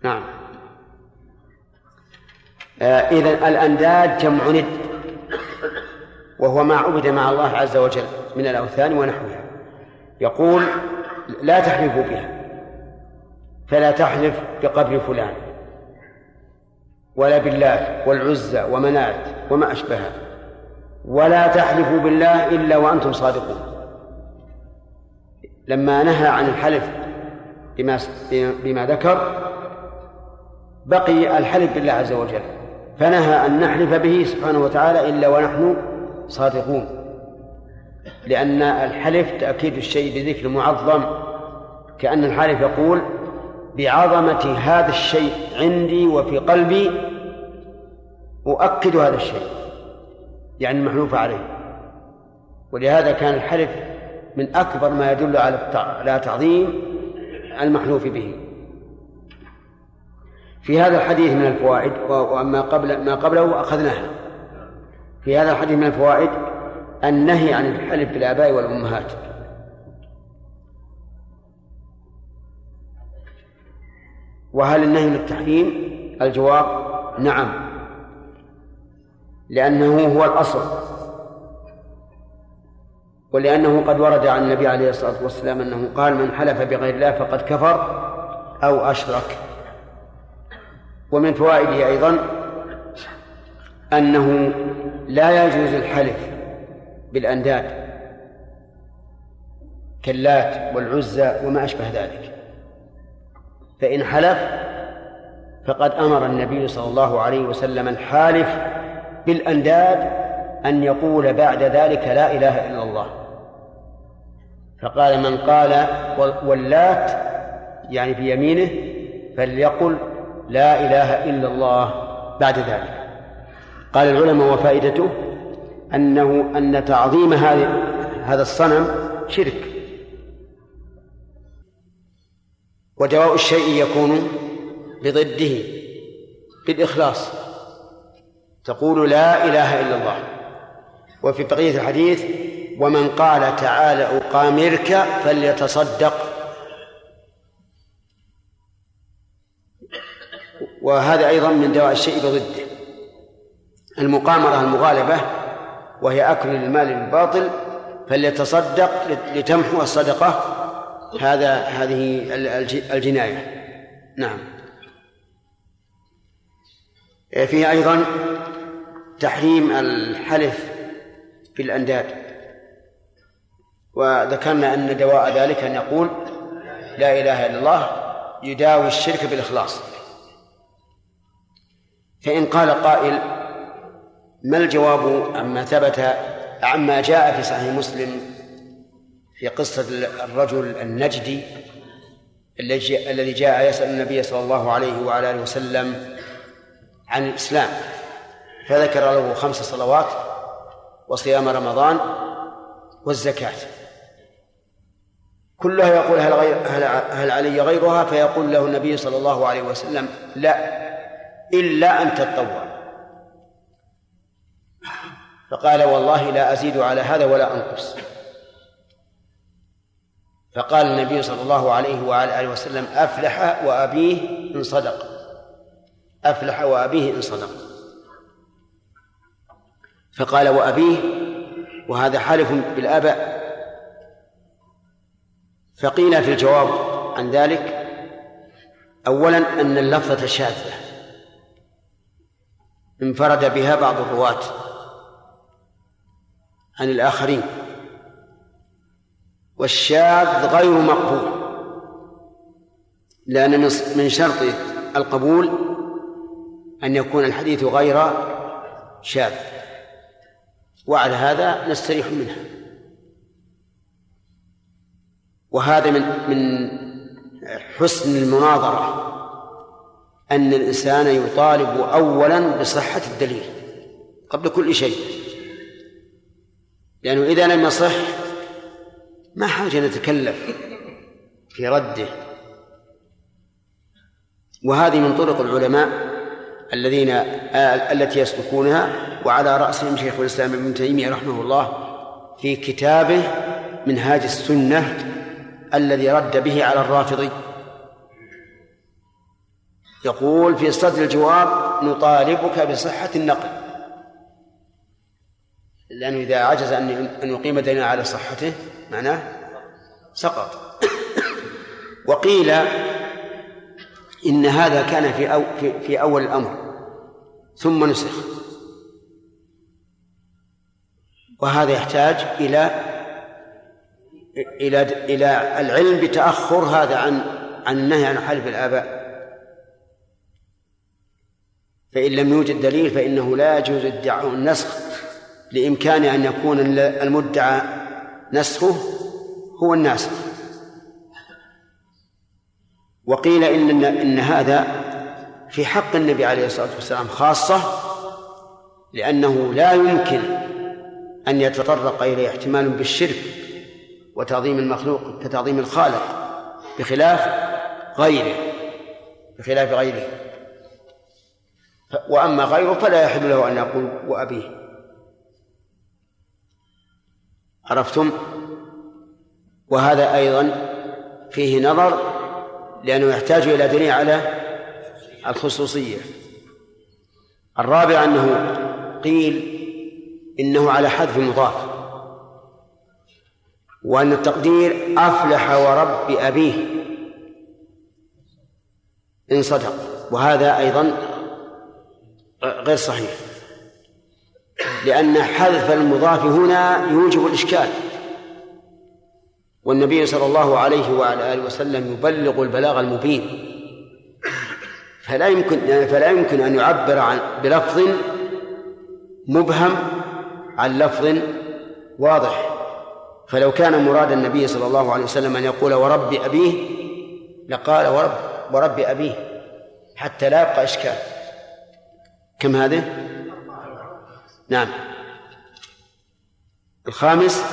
نعم. إذا الأنداد جمع ند وهو ما عبد مع الله عز وجل من الأوثان ونحوها. يقول لا تحلفوا بها فلا تحلف بقبر فلان ولا بالله والعزى ومنات وما أشبهها ولا تحلفوا بالله إلا وأنتم صادقون. لما نهى عن الحلف بما بما ذكر بقي الحلف بالله عز وجل. فنهى أن نحلف به سبحانه وتعالى إلا ونحن صادقون. لأن الحلف تأكيد الشيء بذكر معظم كأن الحالف يقول بعظمة هذا الشيء عندي وفي قلبي أؤكد هذا الشيء يعني المحلوف عليه. ولهذا كان الحلف من أكبر ما يدل على تعظيم المحلوف به. في هذا الحديث من الفوائد وما قبل ما قبله أخذناها. في هذا الحديث من الفوائد النهي عن الحلف بالآباء والأمهات. وهل النهي للتحريم؟ الجواب نعم. لأنه هو الأصل. ولأنه قد ورد عن النبي عليه الصلاة والسلام أنه قال من حلف بغير الله فقد كفر أو أشرك. ومن فوائده أيضا أنه لا يجوز الحلف بالأنداد كاللات والعزى وما أشبه ذلك. فإن حلف فقد أمر النبي صلى الله عليه وسلم الحالف بالأنداد أن يقول بعد ذلك لا إله إلا الله. فقال من قال واللات يعني في يمينه فليقل لا إله إلا الله بعد ذلك. قال العلماء وفائدته أنه أن تعظيم هذه هذا الصنم شرك. ودواء الشيء يكون بضده بالإخلاص. تقول لا إله إلا الله. وفي بقية الحديث ومن قال تعالى أقامرك فليتصدق. وهذا أيضا من دواء الشيء بضده. المقامرة المغالبة وهي أكل المال بالباطل فليتصدق لتمحو الصدقة. هذا هذه الجناية. نعم. فيه أيضا تحريم الحلف في الأنداد. وذكرنا أن دواء ذلك أن يقول لا إله إلا الله يداوي الشرك بالإخلاص. فإن قال قائل ما الجواب عما ثبت عما جاء في صحيح مسلم في قصة الرجل النجدي الذي جاء يسأل النبي صلى الله عليه وعلى آله وسلم عن الإسلام. فذكر له خمس صلوات وصيام رمضان والزكاة. كلها يقول هل, غير هل, هل علي غيرها؟ فيقول له النبي صلى الله عليه وسلم لا. إلا أن تتطوع فقال والله لا أزيد على هذا ولا أنقص. فقال النبي صلى الله عليه وعلى آله وسلم أفلح وأبيه إن صدق. أفلح وأبيه إن صدق. فقال وأبيه وهذا حالف بالآباء فقيل في الجواب عن ذلك أولا أن اللفظة شاذة. انفرد بها بعض الرواة عن الآخرين. والشاذ غير مقبول لأن من شرط القبول أن يكون الحديث غير شاذ. وعلى هذا نستريح منها وهذا من من حسن المناظرة. أن الإنسان يطالب أولا بصحة الدليل قبل كل شيء. لأنه إذا لم يصح ما حاجة نتكلف في رده. وهذه من طرق العلماء الذين التي يسلكونها وعلى رأسهم شيخ الإسلام ابن تيمية رحمه الله في كتابه منهاج السنة الذي رد به على الرافضي. يقول في صدر الجواب نطالبك بصحة النقل. لأنه إذا عجز أن أن يقيم دليلا على صحته معناه سقط. وقيل إن هذا كان في أو في, في أول الأمر ثم نسخ. وهذا يحتاج إلى إلى إلى العلم بتأخر هذا عن عن النهي عن حلف الآباء. فإن لم يوجد دليل فإنه لا يجوز ادعاء النسخ لإمكان أن يكون المدعى نسخه هو الناسخ. وقيل إن إن هذا في حق النبي عليه الصلاة والسلام خاصة لأنه لا يمكن أن يتطرق إليه احتمال بالشرك وتعظيم المخلوق كتعظيم الخالق بخلاف غيره بخلاف غيره. وأما غيره فلا يحل له أن يقول وأبيه. عرفتم؟ وهذا أيضا فيه نظر لأنه يحتاج إلى دليل على الخصوصية. الرابع أنه قيل إنه على حذف المضاف وأن التقدير أفلح ورب أبيه. إن صدق. وهذا أيضا غير صحيح. لأن حذف المضاف هنا يوجب الإشكال. والنبي صلى الله عليه وعلى آله وسلم يبلغ البلاغ المبين. فلا يمكن فلا يمكن أن يعبر عن بلفظ مبهم عن لفظ واضح. فلو كان مراد النبي صلى الله عليه وسلم أن يقول ورب أبيه لقال ورب ورب أبيه حتى لا يبقى إشكال. كم هذه؟ نعم. الخامس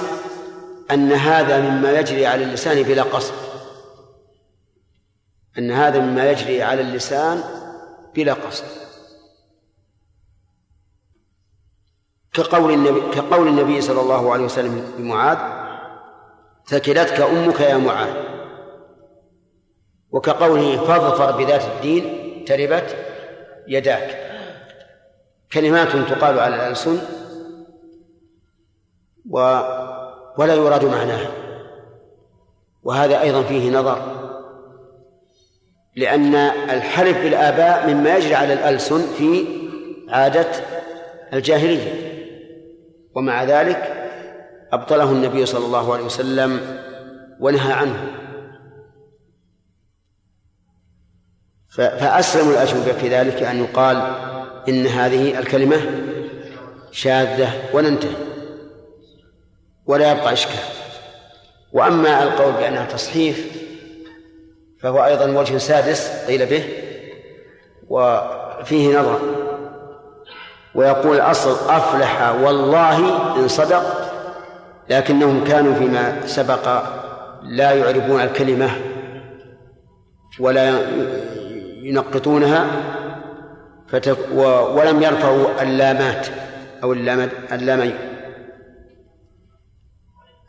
أن هذا مما يجري على اللسان بلا قصد. أن هذا مما يجري على اللسان بلا قصد. كقول النبي كقول النبي صلى الله عليه وسلم لمعاذ ثكلتك أمك يا معاذ. وكقوله فاظفر بذات الدين تربت يداك. كلمات تقال على الألسن و ولا يراد معناها. وهذا أيضا فيه نظر لأن الحلف بالآباء مما يجري على الألسن في عادة الجاهلية. ومع ذلك أبطله النبي صلى الله عليه وسلم ونهى عنه. فأسلم الأجوبة في ذلك أن يقال إن هذه الكلمة شاذة وننتهي. ولا يبقى إشكال. وأما القول بأنها تصحيف فهو أيضا وجه سادس قيل به وفيه نظر. ويقول الأصل أفلح والله إن صدق لكنهم كانوا فيما سبق لا يعربون الكلمة ولا ينقطونها. فتك و ولم يرفعوا اللامات أو اللام اللامين.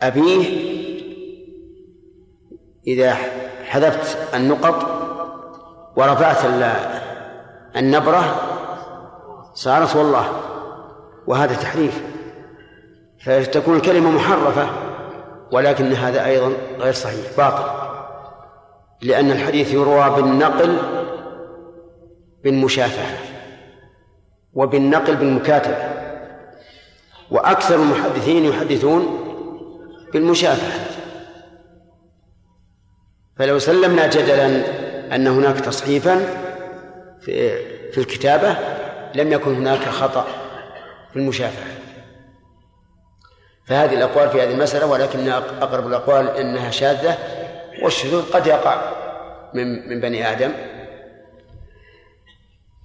أبيه إذا حذفت النقط ورفعت ال- النبرة صارت والله وهذا تحريف. فتكون الكلمة محرفة ولكن هذا أيضا غير صحيح باطل. لأن الحديث يروى بالنقل بالمشافهة. وبالنقل بالمكاتبة. وأكثر المحدثين يحدثون بالمشافهة. فلو سلمنا جدلا أن هناك تصحيفا في, في الكتابة لم يكن هناك خطأ في المشافهة. فهذه الأقوال في هذه المسألة ولكن أقرب الأقوال أنها شاذة والشذوذ قد يقع من من بني آدم.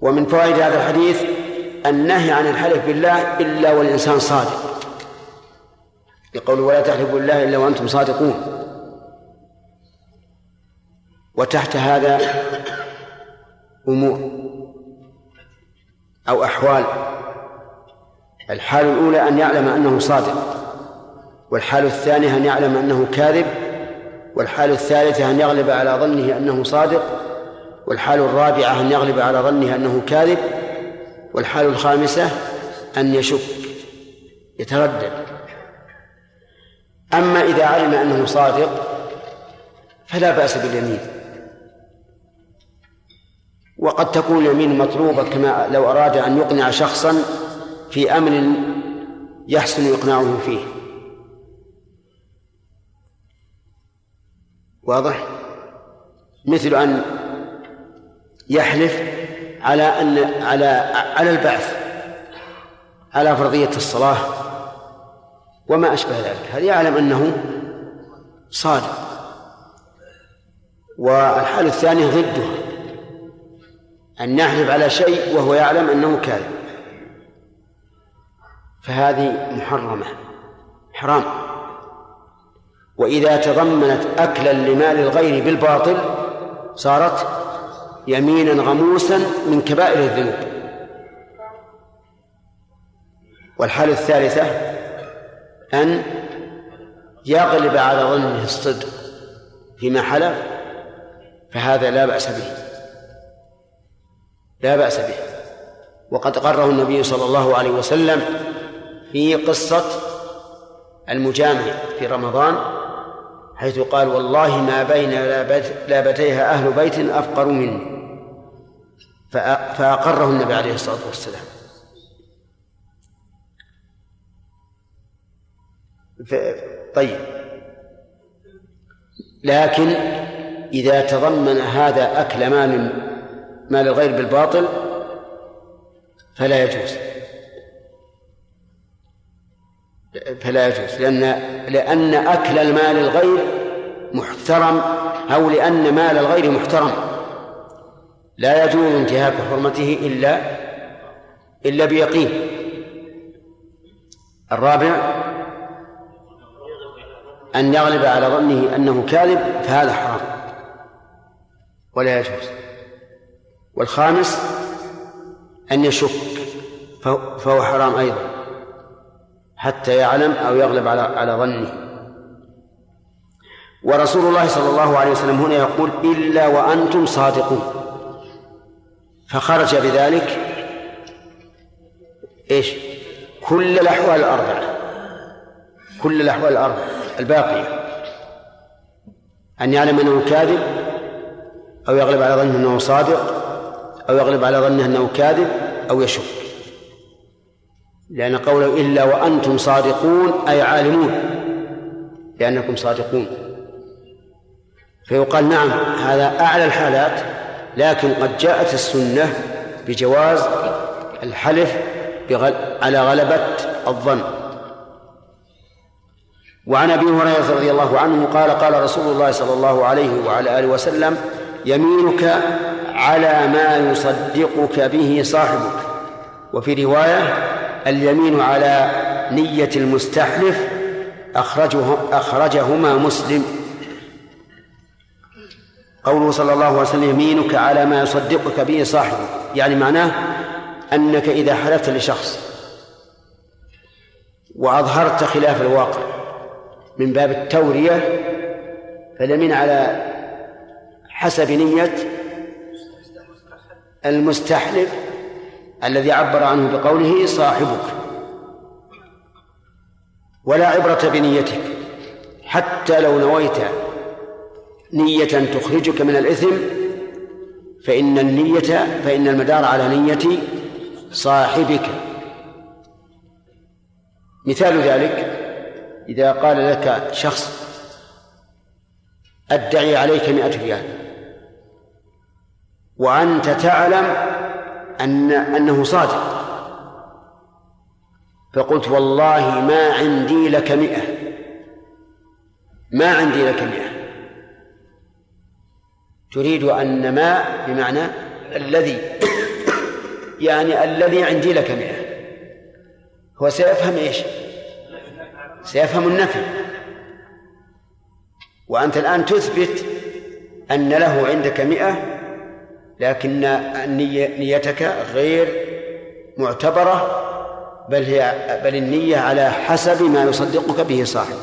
ومن فوائد هذا الحديث النهي عن الحلف بالله إلا والإنسان صادق. يقول ولا تحلفوا بالله إلا وأنتم صادقون. وتحت هذا أمور أو أحوال. الحال الأولى أن يعلم أنه صادق والحال الثانية أن يعلم أنه كاذب والحال الثالثة أن يغلب على ظنه أنه صادق والحال الرابعة أن يغلب على ظنه أنه كاذب. والحال الخامسة أن يشك يتردد. أما إذا علم أنه صادق فلا بأس باليمين. وقد تكون اليمين مطلوبة كما لو أراد أن يقنع شخصا في أمر يحسن إقناعه فيه. واضح؟ مثل أن يحلف على أن على على البعث على فرضية الصلاة وما أشبه ذلك. هذا يعلم أنه صادق؟ والحال الثاني ضده. أن يحلف على شيء وهو يعلم أنه كاذب. فهذه محرمة حرام وإذا تضمنت أكلا لمال الغير بالباطل صارت يمينا غموسا من كبائر الذنوب. والحالة الثالثة أن يغلب على ظنه الصدق فيما حلف فهذا لا بأس به. لا بأس به. وقد قره النبي صلى الله عليه وسلم في قصة المجامع في رمضان حيث قال والله ما بين لابتيها أهل بيت أفقر مني. فأقره النبي عليه الصلاة والسلام. طيب. لكن إذا تضمن هذا أكل مال مال الغير بالباطل فلا يجوز. فلا يجوز لأن لأن أكل المال الغير محترم أو لأن مال الغير محترم. لا يجوز انتهاك حرمته إلا إلا بيقين. الرابع أن يغلب على ظنه أنه كاذب فهذا حرام. ولا يجوز. والخامس أن يشك فهو حرام أيضا. حتى يعلم أو يغلب على على ظنه. ورسول الله صلى الله عليه وسلم هنا يقول إلا وأنتم صادقون. فخرج بذلك إيش؟ كل الأحوال الأربعة. كل الأحوال الأربعة الباقية. أن يعلم أنه كاذب أو يغلب على ظنه أنه صادق أو يغلب على ظنه أنه كاذب أو يشك. لأن قوله إلا وأنتم صادقون أي عالمون. بأنكم صادقون. فيقال نعم هذا أعلى الحالات لكن قد جاءت السنة بجواز الحلف بغل... على غلبة الظن. وعن أبي هريرة رضي الله عنه قال قال رسول الله صلى الله عليه وعلى آله وسلم يمينك على ما يصدقك به صاحبك. وفي رواية اليمين على نية المستحلف اخرجه أخرجهما مسلم. قوله صلى الله عليه وسلم يمينك على ما يصدقك به صاحبك يعني معناه أنك إذا حلفت لشخص وأظهرت خلاف الواقع من باب التورية فاليمين على حسب نية المستحلف. الذي عبر عنه بقوله صاحبك. ولا عبرة بنيتك. حتى لو نويت نية تخرجك من الإثم فإن النية فإن المدار على نية صاحبك. مثال ذلك إذا قال لك شخص أدعي عليك مئة ريال وأنت تعلم أن أنه صادق. فقلت والله ما عندي لك مئة. ما عندي لك مئة. تريد أن ما بمعنى الذي يعني الذي عندي لك مئة. هو سيفهم إيش؟ سيفهم النفي. وأنت الآن تثبت أن له عندك مئة لكن نيتك غير معتبرة بل هي بل النية على حسب ما يصدقك به صاحب.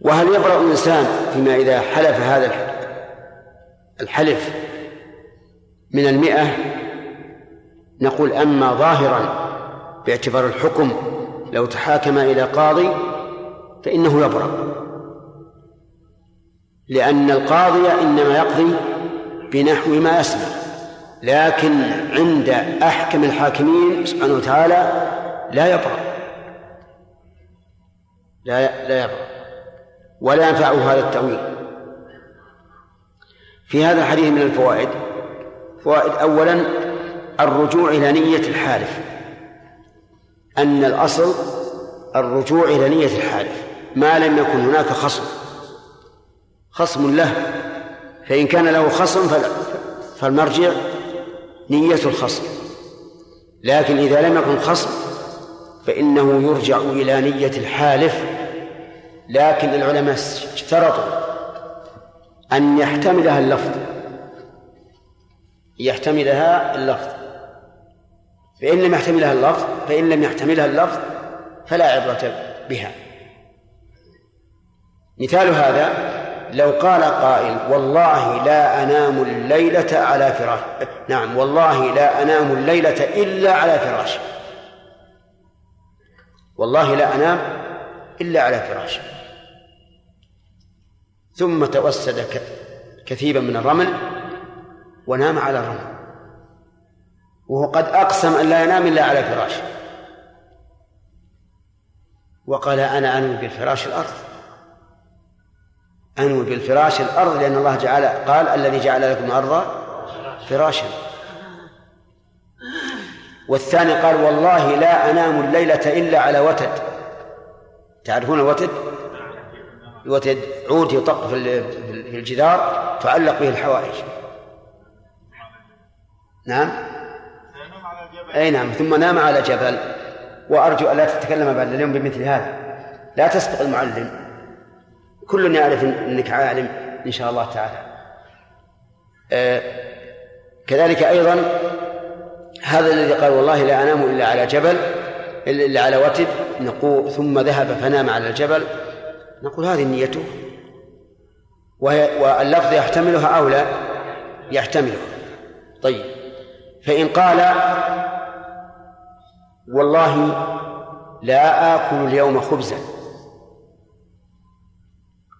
وهل يبرأ الإنسان فيما إذا حلف هذا الحلف من المئة؟ نقول أما ظاهرا باعتبار الحكم لو تحاكم إلى قاضي فإنه يبرأ. لأن القاضي إنما يقضي بنحو ما يسمع لكن عند أحكم الحاكمين سبحانه وتعالى لا يبرأ لا لا يبرأ ولا ينفعه هذا التأويل. في هذا الحديث من الفوائد فوائد أولا الرجوع إلى نية الحالف. أن الأصل الرجوع إلى نية الحالف. ما لم يكن هناك خصم. خصم له. فإن كان له خصم فالمرجع نية الخصم. لكن إذا لم يكن خصم فإنه يرجع إلى نية الحالف. لكن العلماء اشترطوا أن يحتملها اللفظ. يحتملها اللفظ. فإن لم يحتملها اللفظ فإن لم يحتملها اللفظ فلا عبرة بها. مثال هذا لو قال قائل والله لا أنام الليلة على فراش. نعم والله لا أنام الليلة إلا على فراش. والله لا أنام إلا على فراش. ثم توسد كثيبا من الرمل ونام على الرمل. وهو قد أقسم أن لا ينام إلا على فراش. وقال أنا أنوي بالفراش الأرض. أنوي بالفراش الأرض لأن الله جعل قال الذي جعل لكم الأرض فراشا. والثاني قال والله لا أنام الليلة إلا على وتد. تعرفون الوتد؟ الوتد عود يطق في الجدار تعلق به الحوائج. نعم؟ أي نعم ثم نام على جبل. وأرجو ألا تتكلم بعد اليوم بمثل هذا. لا تسبق المعلم. كل يعرف إنك عالم إن شاء الله تعالى. آه كذلك أيضا هذا الذي قال والله لا أنام إلا على جبل إلا على وتد نقول ثم ذهب فنام على الجبل. نقول هذه نيته. واللفظ يحتملها أو لا؟ يحتملها. طيب. فإن قال والله لا آكل اليوم خبزا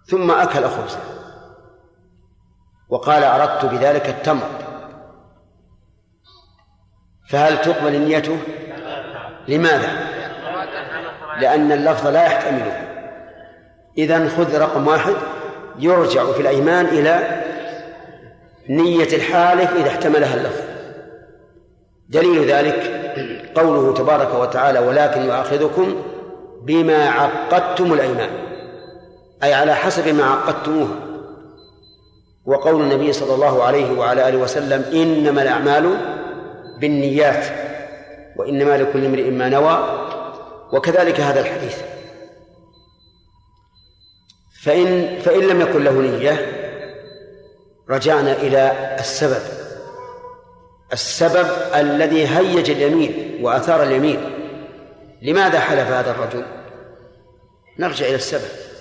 ثم أكل خبزا وقال أردت بذلك التمر. فهل تقبل نيته؟ لماذا؟ لأن اللفظ لا يحتمله إذا خذ رقم واحد يرجع في الأيمان إلى نية الحالف إذا احتملها اللفظ. دليل ذلك قوله تبارك وتعالى ولكن يؤاخذكم بما عقدتم الأيمان. أي على حسب ما عقدتموها وقول النبي صلى الله عليه وعلى آله وسلم إنما الأعمال بالنيات وإنما لكل امرئ ما نوى وكذلك هذا الحديث. فإن فإن لم يكن له نية رجعنا إلى السبب. السبب الذي هيج اليمين وأثار اليمين. لماذا حلف هذا الرجل؟ نرجع إلى السبب.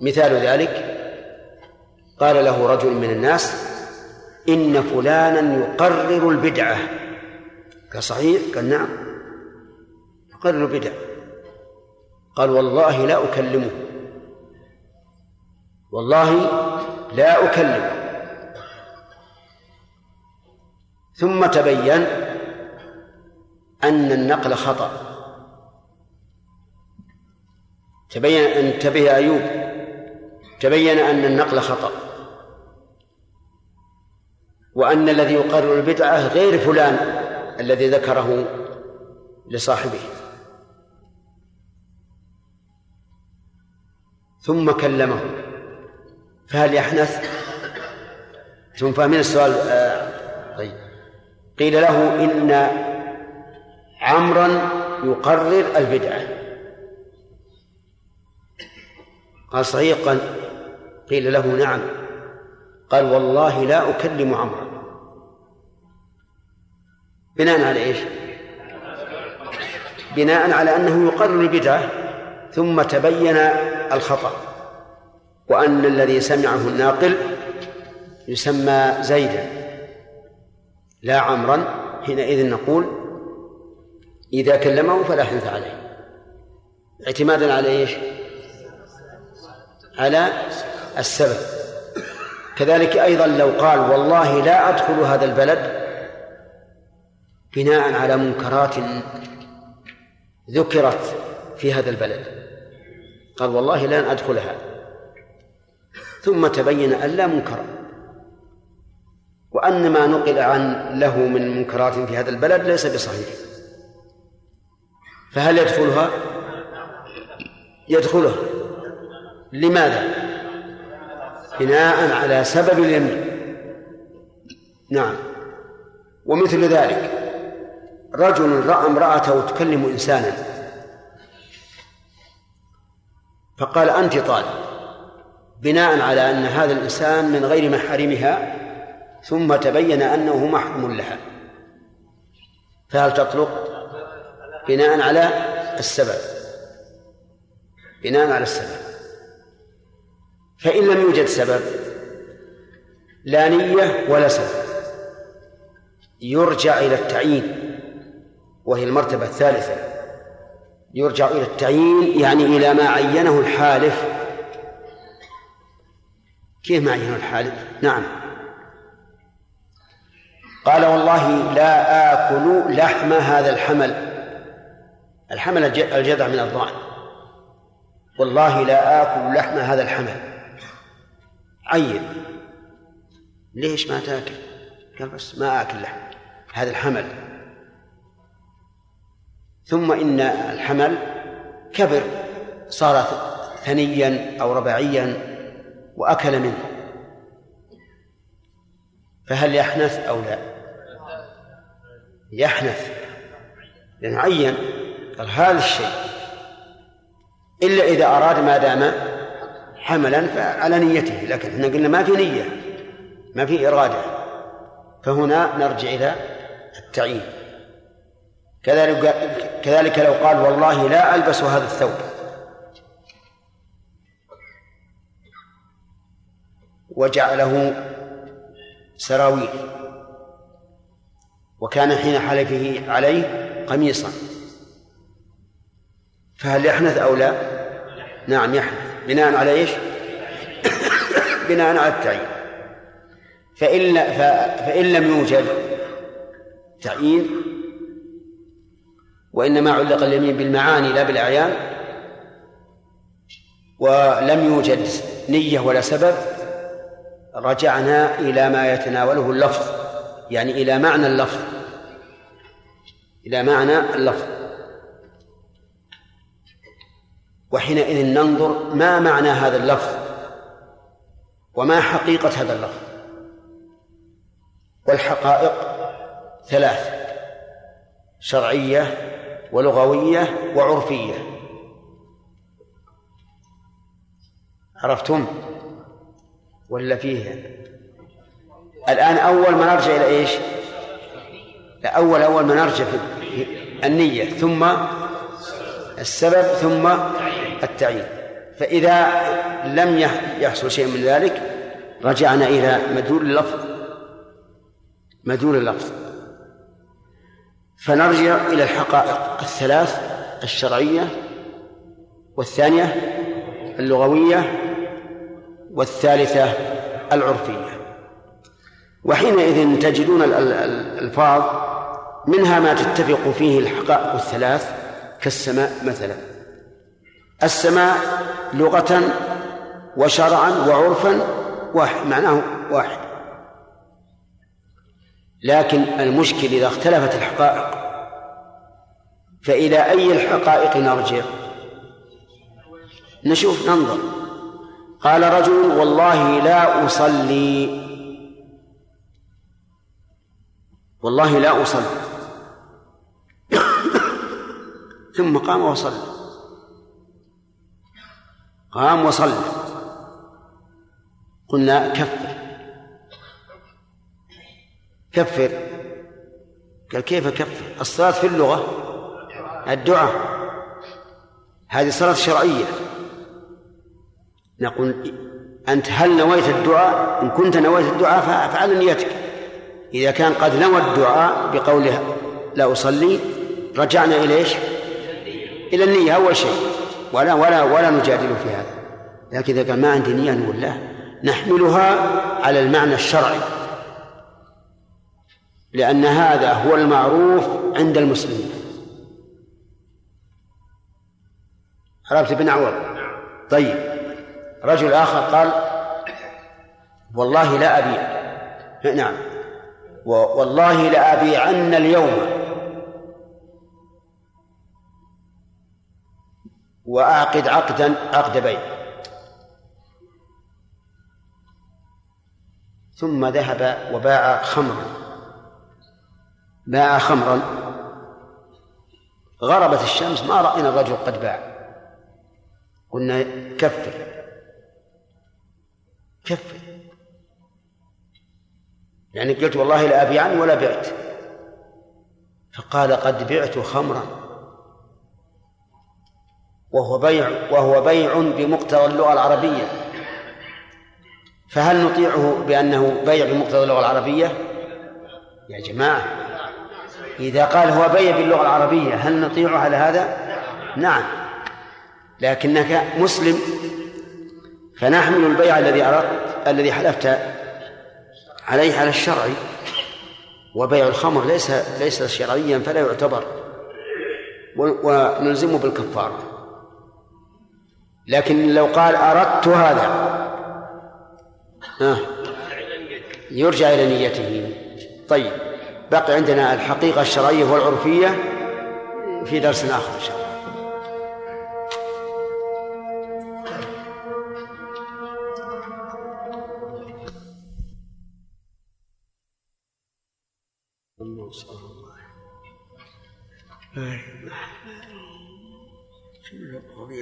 مثال ذلك قال له رجل من الناس إن فلانا يقرر البدعة قال صحيح؟ قال نعم. يقرر البدع. قال والله لا أكلمه. والله لا أكلمه. ثم تبين أن النقل خطأ. تبين انتبه أيوب. تبين أن النقل خطأ. وأن الذي يقرر البدعة غير فلان الذي ذكره لصاحبه. ثم كلمه. فهل يحنث؟ ثم فاهمين السؤال آه طيب. قيل له إن عمرا يقرر البدعة. قال صحيح قال قيل له نعم. قال والله لا أكلم عمرا بناء على إيش؟ بناء على أنه يقرر البدعة ثم تبين الخطأ. وأن الذي سمعه الناقل يسمى زيدا. لا عمرا حينئذ نقول إذا كلمه فلا حنث عليه. اعتمادا على إيش؟ على السبب. كذلك أيضا لو قال والله لا أدخل هذا البلد بناء على منكرات ذكرت في هذا البلد. قال والله لن أدخلها. ثم تبين أن لا منكر. وأن ما نقل عن له من منكرات في هذا البلد ليس بصحيح. فهل يدخلها؟ يدخلها. لماذا؟ بناء على سبب اليمين نعم. ومثل ذلك رجل رأى امرأته تكلم إنسانا. فقال أنت طالب بناء على أن هذا الإنسان من غير محارمها ثم تبين أنه محرم لها. فهل تطلق؟ بناء على السبب. بناء على السبب. فإن لم يوجد سبب لا نية ولا سبب. يرجع إلى التعيين وهي المرتبة الثالثة. يرجع إلى التعيين يعني إلى ما عينه الحالف. كيف ما عينه الحالف؟ نعم. قال والله لا آكل لحم هذا الحمل. الحمل الجذع من الضأن. والله لا آكل لحم هذا الحمل. عين. ليش ما تاكل؟ قال بس ما آكل لحم. هذا الحمل. ثم إن الحمل كبر صار ثنيا أو رباعيا وأكل منه. فهل يحنث أو لا؟ يحنث. لأنه عين. قال هذا الشيء. إلا إذا أراد ما دام حملا فعلى نيته لكن إحنا قلنا ما في نية ما في إرادة. فهنا نرجع إلى التعيين. كذلك كذلك لو قال والله لا ألبس هذا الثوب. وجعله سراويل. وكان حين حلفه عليه قميصا. فهل يحنث أو لا؟ نعم يحنث. بناء على إيش؟ بناء على التعيين. فإن, فإن لم يوجد تعيين وإنما علق اليمين بالمعاني لا بالأعيان ولم يوجد نية ولا سبب رجعنا إلى ما يتناوله اللفظ يعني إلى معنى اللفظ إلى معنى اللفظ. وحينئذ ننظر ما معنى هذا اللفظ وما حقيقة هذا اللفظ. والحقائق ثلاث شرعية ولغوية وعرفية. عرفتم؟ ولا فيه؟ الآن أول ما نرجع إلى إيش؟ أول أول ما نرجع في النية ثم السبب ثم التعيين. فإذا لم يحصل شيء من ذلك رجعنا إلى مدلول اللفظ. مدلول اللفظ. فنرجع إلى الحقائق الثلاث الشرعية والثانية اللغوية والثالثة العرفية. وحينئذ تجدون الألفاظ منها ما تتفق فيه الحقائق الثلاث كالسماء مثلا. السماء لغة وشرعا وعرفا واحد معناه واحد. لكن المشكل إذا اختلفت الحقائق فإلى أي الحقائق نرجع؟ نشوف ننظر. قال رجل والله لا أصلي. والله لا أصلي. ثم قام وصلى. قام وصلى. قلنا كفر. كفر. قال كيف كفر؟ الصلاة في اللغة. الدعاء. هذه صلاة شرعية. نقول أنت هل نويت الدعاء؟ إن كنت نويت الدعاء فعل نيتك. إذا كان قد نوى الدعاء بقوله لا أصلي رجعنا إلى إيش؟ إلى النية أول شيء. ولا ولا ولا نجادل في هذا. لكن إذا قال ما عندي نية نقول له نحملها على المعنى الشرعي. لأن هذا هو المعروف عند المسلمين. عرفت بن عوض؟ طيب. رجل آخر قال والله لا أبيع نعم والله لأبيعن اليوم. وأعقد عقدا عقد بيع. ثم ذهب وباع خمرا. باع خمرا. غربت الشمس ما رأينا الرجل قد باع. قلنا كفر. كفر. يعني قلت والله لا أبيعن ولا بعت. فقال قد بعت خمرا. وهو بيع وهو بيع بمقتضى اللغة العربية. فهل نطيعه بأنه بيع بمقتضى اللغة العربية؟ يا جماعة إذا قال هو بيع باللغة العربية هل نطيعه على هذا؟ نعم. لكنك مسلم فنحمل البيع الذي أردت الذي حلفت عليه على الشرعي وبيع الخمر ليس ليس شرعيا فلا يعتبر. ونلزمه بالكفارة. لكن لو قال أردت هذا. ها. يرجع إلى نيته. طيب. بقي عندنا الحقيقة الشرعية والعرفية في درس آخر إن شاء الله.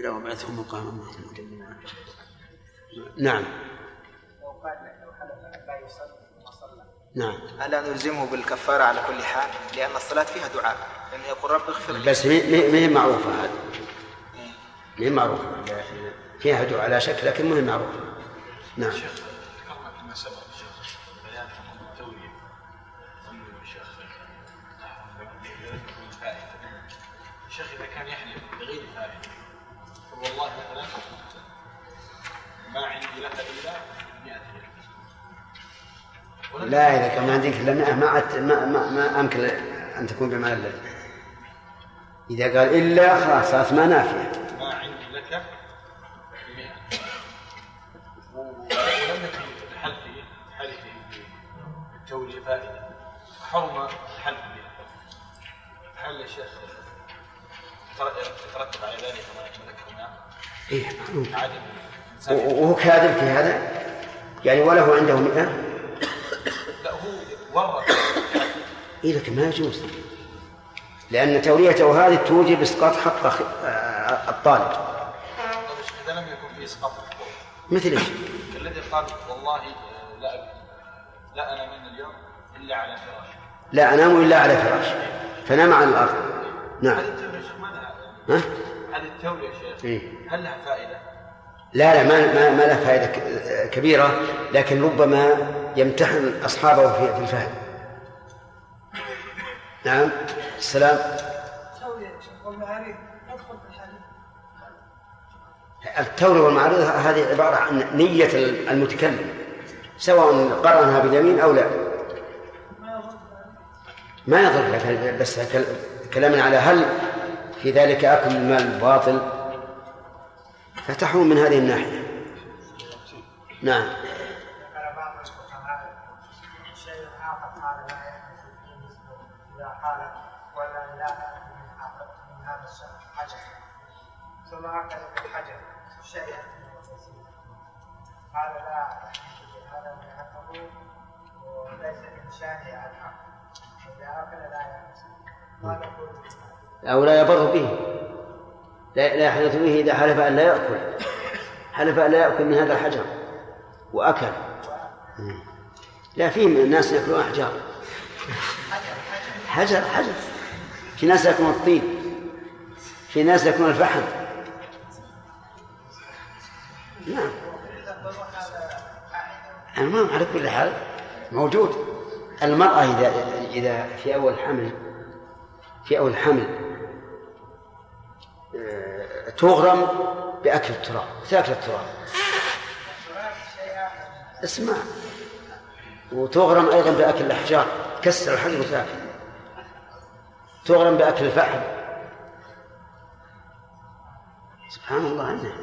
وبعثه مقاما محمودا نعم. لو قال لو حلف لا يصلي ثم صلى نعم. ألا نلزمه بالكفارة على كل حال؟ لأن الصلاة فيها دعاء. لأنه يقول رب اغفر لي. بس ما هي معروفة هذه. ما هي معروفة. فيها دعاء. لا شك لكن ما هي معروفة. نعم. شيخ ما عندي لك إلا 100 ريال لا إذا كان ما عندك إلا مئة ما, ما, ما, ما أمكن أن تكون بمعنى الذي إذا قال إلا خلاص صارت ما نافية. ما عندي لك 100 ولم يكن الحلف حلف بالتولية فائدة حرمة الحلف بها هل يا شيخ يترتب على ذلك ما ذكرناه؟ إيه معلوم وهو كاذب في هذا؟ يعني وله عنده مئة؟ لا هو ورط إيه لكن ما يجوز. لأن توريته هذه توجب إسقاط حق آه، الطالب. إذا لم يكن في الحقوق مثل إيش؟ الذي قال والله آه، لا أبكي لا انام من اليوم إلا على فراش. لا أنام إلا على فراش. فنام على الأرض. نعم. هذه التولية يا شيخ ما لها ها؟ هذه التولية يا شيخ إيه. هل لها فائدة؟ لا لا ما ما, ما له فائدة ك- كبيرة لكن ربما يمتحن أصحابه في الفهم. نعم السلام. التوري والمعروض هذه عبارة عن نية المتكلم سواء قرنها باليمين أو لا. ما يضر بس كل- كلامنا على هل في ذلك أكل المال باطل فتحرم من هذه الناحية. نعم. ثم أكل بالحجر قال لا هذا وليس إذا لا أو لا يضر به. لا لا يحدث به إذا حلف أن لا يأكل. حلف أن لا يأكل من هذا الحجر وأكل. لا في من الناس يأكلون أحجار. حجر حجر. في ناس يأكلون الطين. في ناس يأكلون الفحم. نعم. المهم على كل حال موجود. المرأة إذا إذا في أول حمل في أول حمل تغرم بأكل التراب تأكل التراب. اسمع. وتغرم أيضا بأكل الأحجار تكسر الحجر وتأكل. تغرم بأكل الفحم. سبحان الله عنه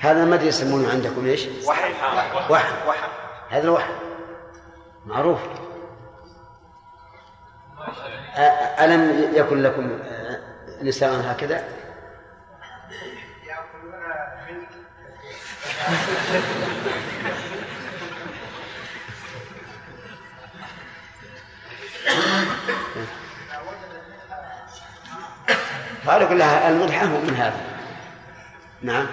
هذا ما أدري يسمونه عندكم إيش؟ وحم. وحم. وحم. هذا الوحم. معروف. ألم يكن لكم نساء هكذا؟ هذا كلها هو من هذا نعم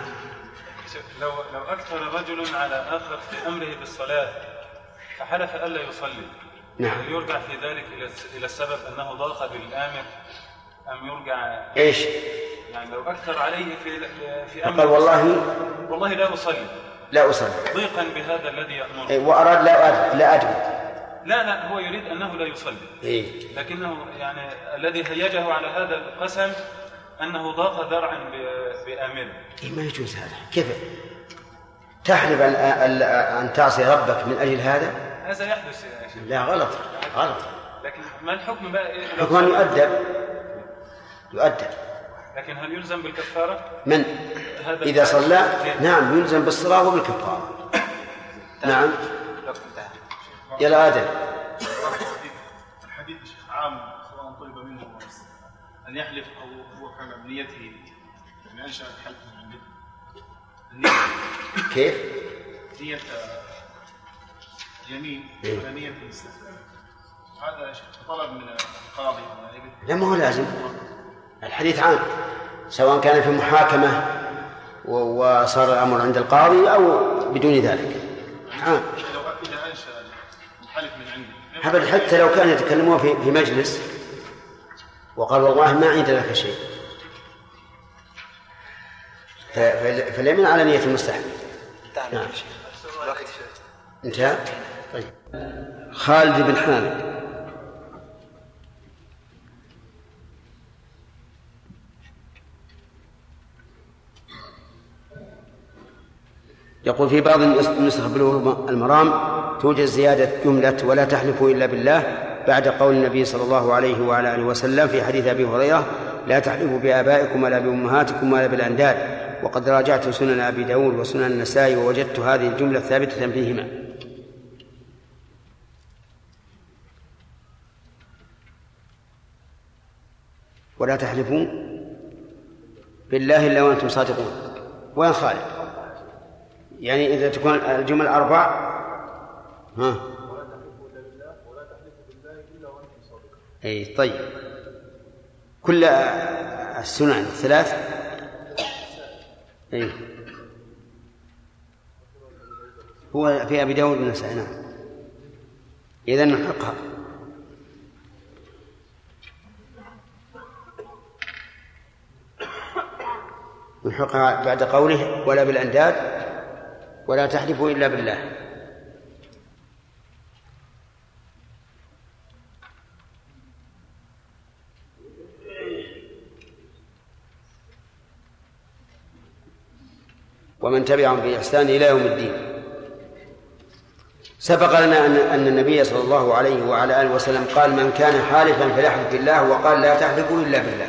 لو لو أكثر رجل على آخر في أمره بالصلاة فحلف ألا يصلي نعم. هل يرجع في ذلك إلى إلى السبب أنه ضاق بالآمر أم يرجع إيش؟ يعني لو أكثر عليه في في فقال امره والله والله لا أصلي. لا أصلي. ضيقا بهذا الذي يامره إيه، وأراد لا أد- لا أدعو لا لا هو يريد أنه لا يصلي. إيه. لكنه يعني الذي هيجه على هذا القسم أنه ضاق ذرعا ب- بامره إيه ما يجوز هذا. كيف؟ تحلف أن, أن, أن تعصي ربك من أجل هذا؟ هذا يحدث يا شيخ لا غلط غلط. لكن ما الحكم بقى إيه؟ حكم أن يؤدب. يؤدب. لكن هل يلزم بالكفارة؟ من؟ هذا إذا صلى؟ نعم يلزم بالصلاة وبالكفارة. نعم. يلا آدم. الحديث يا شيخ عام سواء طلب منه أن يحلف أو هو كان بنيته. يعني انشا الحلف من عنده. النية كيف؟ نية. يمين إيه. ولا نية هذا يا طلب من القاضي. أو لا ما هو لازم. الحديث عام سواء كان في محاكمة وصار الأمر عند القاضي أو بدون ذلك. عام. هبل حتى لو كانوا يتكلمون في في مجلس وقال والله ما عندي لك شيء. فاليمين على نية المستحيل نعم. انتهى؟ طيب. خالد بن حامد. يقول في بعض النسخ بلوغ المرام توجد زيادة جملة ولا تحلفوا إلا بالله بعد قول النبي صلى الله عليه وعلى آله وسلم في حديث أبي هريرة لا تحلفوا بآبائكم ولا بأمهاتكم ولا بالأنداد وقد راجعت سنن أبي داود وسنن النسائي ووجدت هذه الجملة ثابتة فيهما ولا تحلفوا بالله إلا وأنتم صادقون. وين خالد؟ يعني إذا تكون الجمل أربع ها؟ أي طيب. كل السنن الثلاث؟ أي. هو في أبي داود بن نعم. إذا نحقها. نحقها بعد قوله ولا بالأنداد؟ ولا تحلفوا إلا بالله. ومن تبعهم بإحسان إلى يوم الدين. سبق لنا أن أن النبي صلى الله عليه وعلى آله وسلم قال من كان حالفا فليحلف بالله وقال لا تحلفوا إلا بالله.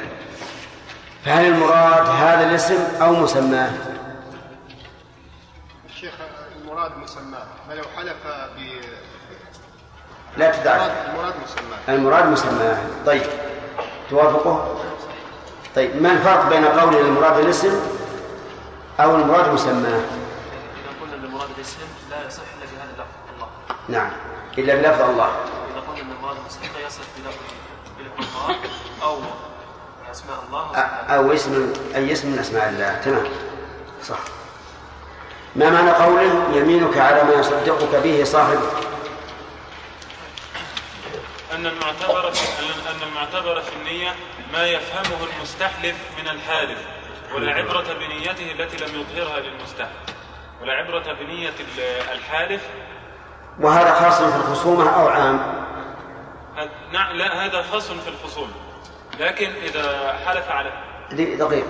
فهل المراد هذا الاسم أو مسماه؟ مسماه فلو حلف ب لا تدع. المراد مسماه المراد مسماه طيب. توافقه؟ طيب. ما الفرق بين قول المراد الاسم أو المراد مسماه؟ إذا قلنا المراد الاسم لا يصح إلا بهذا اللفظ. الله. نعم. إلا بلفظ الله. إذا قلنا أن المراد الاسم لا يصح بلفظ بلفظ الله أو أسماء الله. أو اسم أي اسم من أسماء الله. تمام. صح. ما معنى قوله يمينك على ما يصدقك به صاحب؟ أن المعتبر أن المعتبر في النية ما يفهمه المستحلف من الحالف ولا عبرة بنيته التي لم يظهرها للمستحلف. ولا عبرة بنية الحالف وهذا خاص في الخصومة أو عام؟ نعم لا هذا خاص في الخصومة لكن إذا حلف على دقيقة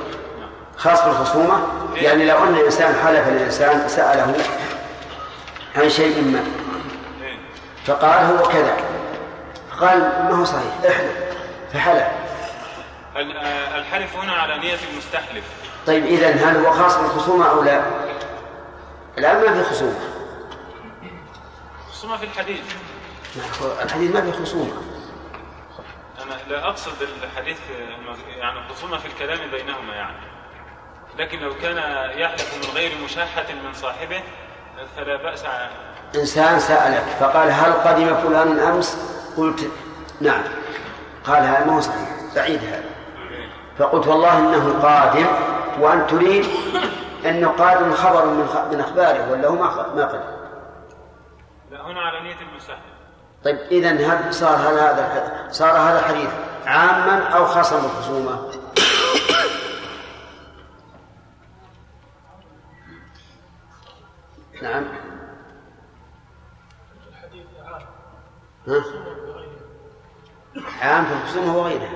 خاص بالخصومة؟ يعني لو أن الإنسان حلف الإنسان سأله عن شيء ما. فقال هو كذا. قال ما هو صحيح احلف. فحلف. الحلف هنا على نية المستحلف. طيب إذا هل هو خاص بالخصومة أو لا؟ الآن ما في خصومة. خصومة في الحديث. الحديث ما في خصومة. أنا لا أقصد الحديث يعني خصومة في الكلام بينهما يعني. لكن لو كان يحلف من غير مشاحة من صاحبه فلا بأس إنسان سألك فقال هل قدم فلان أمس؟ قلت نعم. قال هذا ما هو صحيح بعيد هذا. فقلت والله إنه قادم وأن تريد أنه قادم خبر من من أخباره ولا هو ما قدم؟ لا هنا على نية المساحة طيب إذا هل صار هذا صار هذا الحديث عاما أو خاصا بالخصومة؟ نعم. ها؟ عام في الخصومة وغيرها.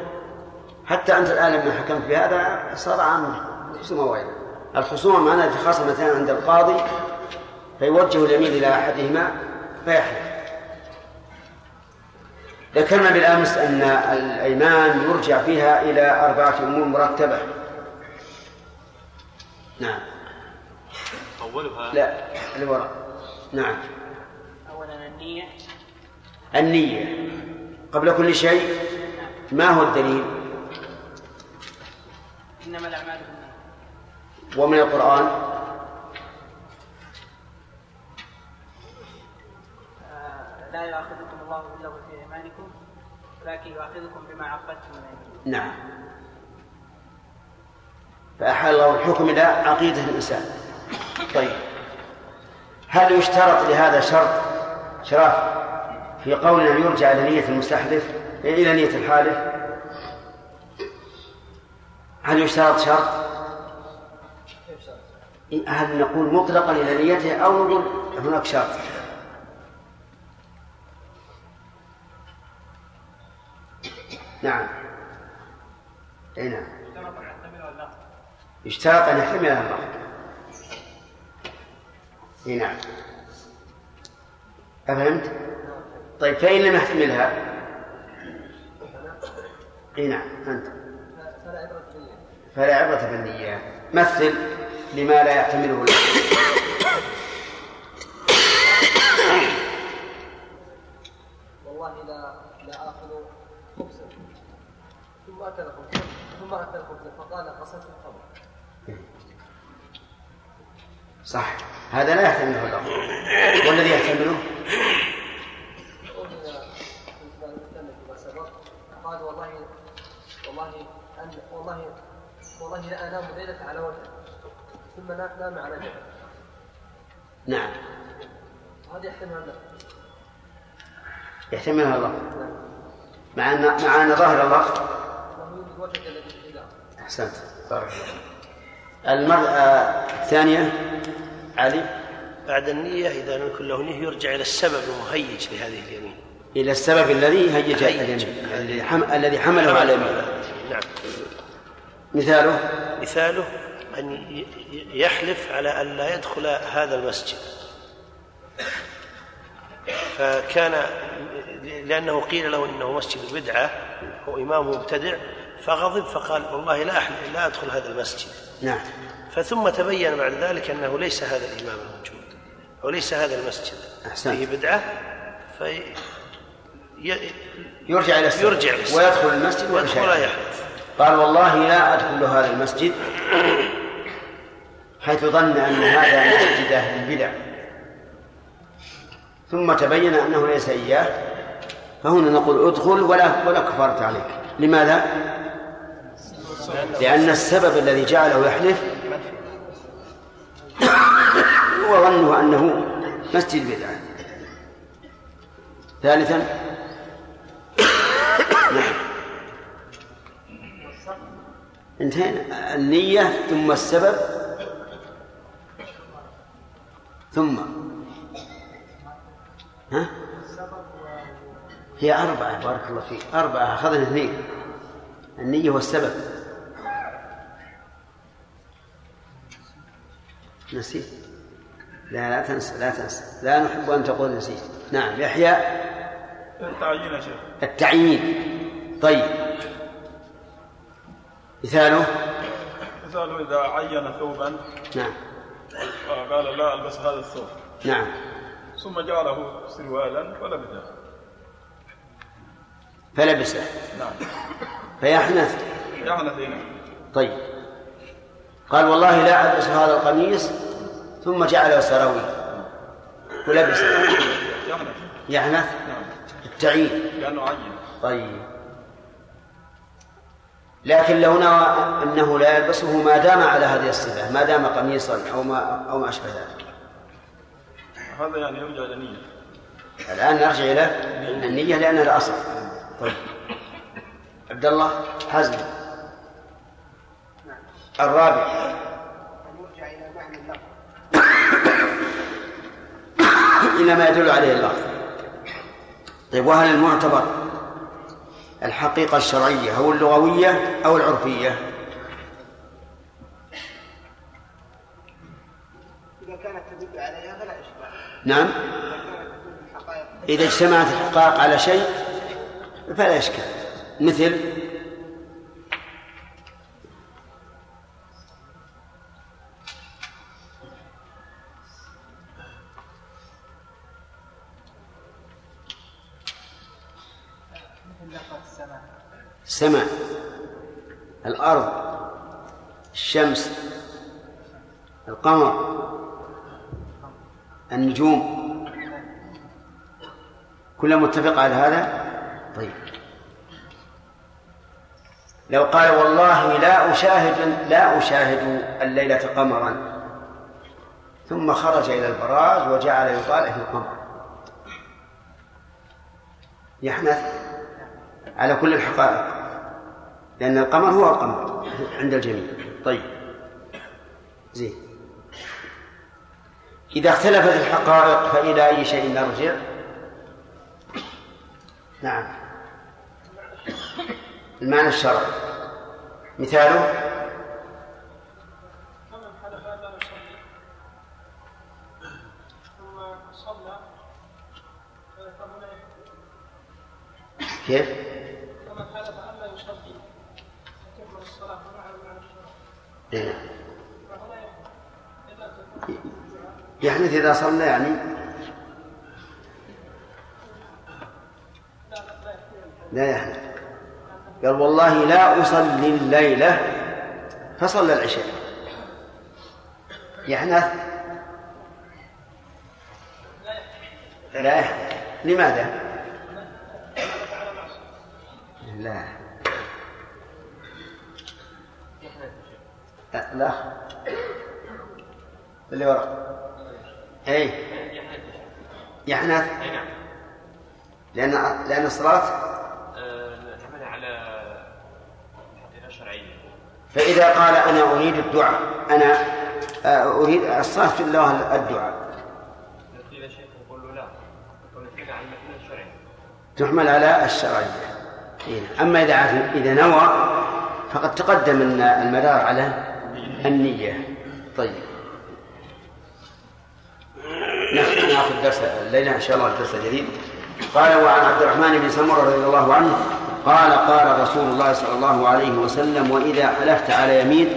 حتى أنت الآن لما حكمت بهذا صار عام في الخصومة وغيرها. الخصومة معناها تخاصمتان عند القاضي فيوجه اليمين إلى أحدهما فيحلف. ذكرنا بالأمس أن الأيمان يرجع فيها إلى أربعة أمور مرتبة. نعم. أولها لا الوراء نعم. أولا النية. النية. قبل كل شيء ما هو الدليل؟ إنما الأعمال بالنية. ومن القرآن؟ آه، لا يؤاخذكم الله باللغو في أيمانكم ولكن يؤاخذكم بما عقدتم من أيمانكم نعم. فأحال الله الحكم إلى عقيدة الإنسان. طيب. هل يشترط لهذا شرط؟ شرف في قولنا يرجع إلى نية المستحلف إلى نية الحالف. هل يشترط شرط؟ هل نقول مطلقا إلى نيته أو نقول هناك شرط؟ نعم. أي نعم. يشترط أن يحتمل اللفظ إي نعم. أفهمت؟ طيب فإن لم يحتملها إي نعم أنت. فلا عبرة بالنية مثل لما لا يحتمله والله لا لا آكل خبزا ثم أتى لكم ثم أتى لكم فقال قصدت صح. هذا لا يحتمله اللفظ والذي يحتمله؟ قال والله والله أن والله والله لا انام ليله على وجه ثم نام على جبل نعم. هذا يحتمل اللفظ يحتملها اللفظ مع ان مع أن ظاهر الإله. أحسنت. بارك الله المرأة الثانية؟ علي بعد النية إذا لم يكن له نية يرجع إلى السبب المهيج لهذه اليمين. إلى السبب الذي هيج الذي حم... الذي حمله على اليمين. نعم. مثاله؟ مثاله أن يحلف على أن لا يدخل هذا المسجد. فكان لأنه قيل له إنه مسجد بدعة وإمام مبتدع فغضب فقال والله لا أحلف لا أدخل هذا المسجد. نعم. فثم تبين بعد ذلك أنه ليس هذا الإمام الموجود وليس هذا المسجد أحسنت. فيه بدعة في ي- يرجع إلى السبب يرجع إلى. ويدخل المسجد ويدخل شيء. يحلف قال والله لا أدخل هذا المسجد حيث ظن أن هذا مسجد أهل البدع ثم تبين أنه ليس إياه فهنا نقول ادخل ولا ولا كفارة عليك لماذا؟ لأن السبب الذي جعله يحلف ظنه أنه مسجد بدعة. ثالثا. نعم. انتهينا. النية ثم السبب. ثم. ها؟ هي أربعة بارك الله فيك. أربعة أخذنا اثنين. النية والسبب. نسيت. لا لا تنسى لا تنسى. لا نحب أن تقول نسيت. نعم يحيى. التعيين يا شيخ. التعيين. طيب. مثاله؟ مثال إذا عين ثوبا. نعم. وقال لا ألبس هذا الثوب. نعم. ثم جعله سروالا ولبسه فلبسه. نعم. فيحنث. يحنث هنا طيب. قال والله لا ألبس هذا القميص ثم جعله سراويل ولبسه يحنث نعم التعيين لأنه عين طيب. لكن لو نوى أنه لا يلبسه ما دام على هذه الصفة ما دام قميصا أو ما أو ما أشبه ذلك. هذا يعني يرجع إلى نية. الآن نرجع إلى النية لأنها الأصل. طيب. عبد الله حزم. الرابع. إلى ما يدل عليه اللفظ طيب وهل المعتبر الحقيقة الشرعية أو اللغوية أو العرفية؟ إذا كانت تدل عليها فلا إشكال. نعم. إذا اجتمعت الحقائق على شيء فلا إشكال. مثل السماء الأرض الشمس القمر النجوم. كلها متفقة على هذا؟ طيب. لو قال والله لا أشاهد لا أشاهد الليلة قمرا. ثم خرج إلى البراز وجعل يطالع في القمر. يحنث على كل الحقائق. لأن القمر هو القمر عند الجميع. طيب. زين. إذا اختلفت الحقائق فإلى أي شيء نرجع؟ نعم. المعنى الشرعي مثاله؟ فمن حلف لا يصلي ثم صلى فهنا كيف؟ فمن حلف ان لا يصلي فتكمل الصلاه معه مع الشرع إيه. فهنا الا تكون يحدث إذا صلى يعني لا يحدث قال والله لا أصلي الليلة فصلى العشاء. يحنث لا. يحنث لماذا؟ لا. لا. اللي وراء أي يحنث لأن لأن الصلاة نعملها على حقيقة شرعية فإذا قال أنا أريد الدعاء أنا آه، أريد الصلاة في الله الدعاء. قيل شيخ يقول له لا. فينا على المثل الشرعي. تحمل على الشرعية. أما إذا عاد- إذا نوى فقد تقدم المدار على النية. طيب. ناخذ نأخذ درس الليلة إن شاء الله الدرس الجديد قال وعن عبد الرحمن بن سمرة رضي الله عنه قال قال رسول الله صلى الله عليه وسلم وإذا حلفت على يمين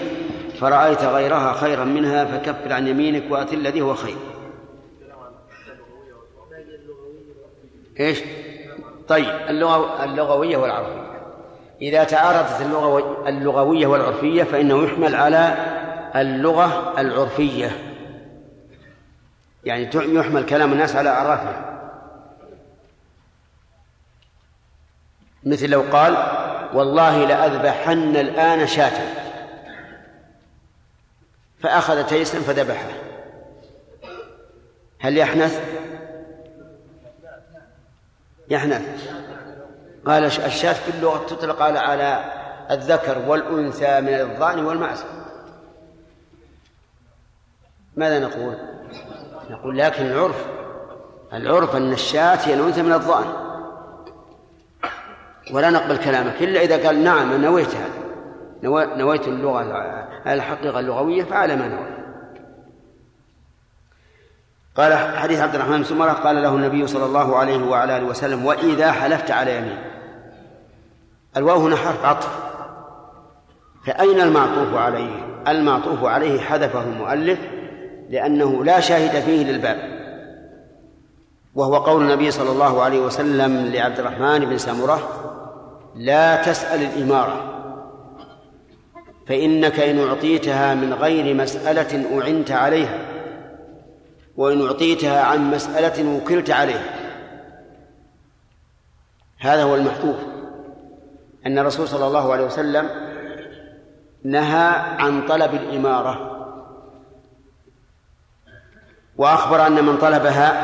فرأيت غيرها خيرا منها فكفر عن يمينك وأت الذي هو خير. إيش؟ طيب اللغة اللغوية والعرفية إذا تعارضت اللغة اللغوية والعرفية فإنه يحمل على اللغة العرفية. يعني يحمل كلام الناس على أعرافها مثل لو قال والله لأذبحن الآن شاة. فأخذ تيسا فذبحه. هل يحنث؟ يحنث. قال الشاة في اللغة تطلق على على الذكر والأنثى من الضأن والمعز ماذا نقول؟ نقول لكن العرف العرف أن الشاة هي الأنثى من الضأن ولا نقبل كلامك إلا إذا قال نعم نويت هذا. نويت اللغة الحقيقة اللغوية فعلى ما نوى قال حديث عبد الرحمن بن سمرة قال له النبي صلى الله عليه وعلى آله وسلم وإذا حلفت على يمين الواو هنا حرف عطف. فأين المعطوف عليه؟ المعطوف عليه حذفه المؤلف لأنه لا شاهد فيه للباب. وهو قول النبي صلى الله عليه وسلم لعبد الرحمن بن سمرة لا تسأل الإمارة فإنك إن أعطيتها من غير مسألة أعنت عليها وإن أعطيتها عن مسألة وكلت عليها. هذا هو المحذوف أن الرسول صلى الله عليه وسلم نهى عن طلب الإمارة. وأخبر أن من طلبها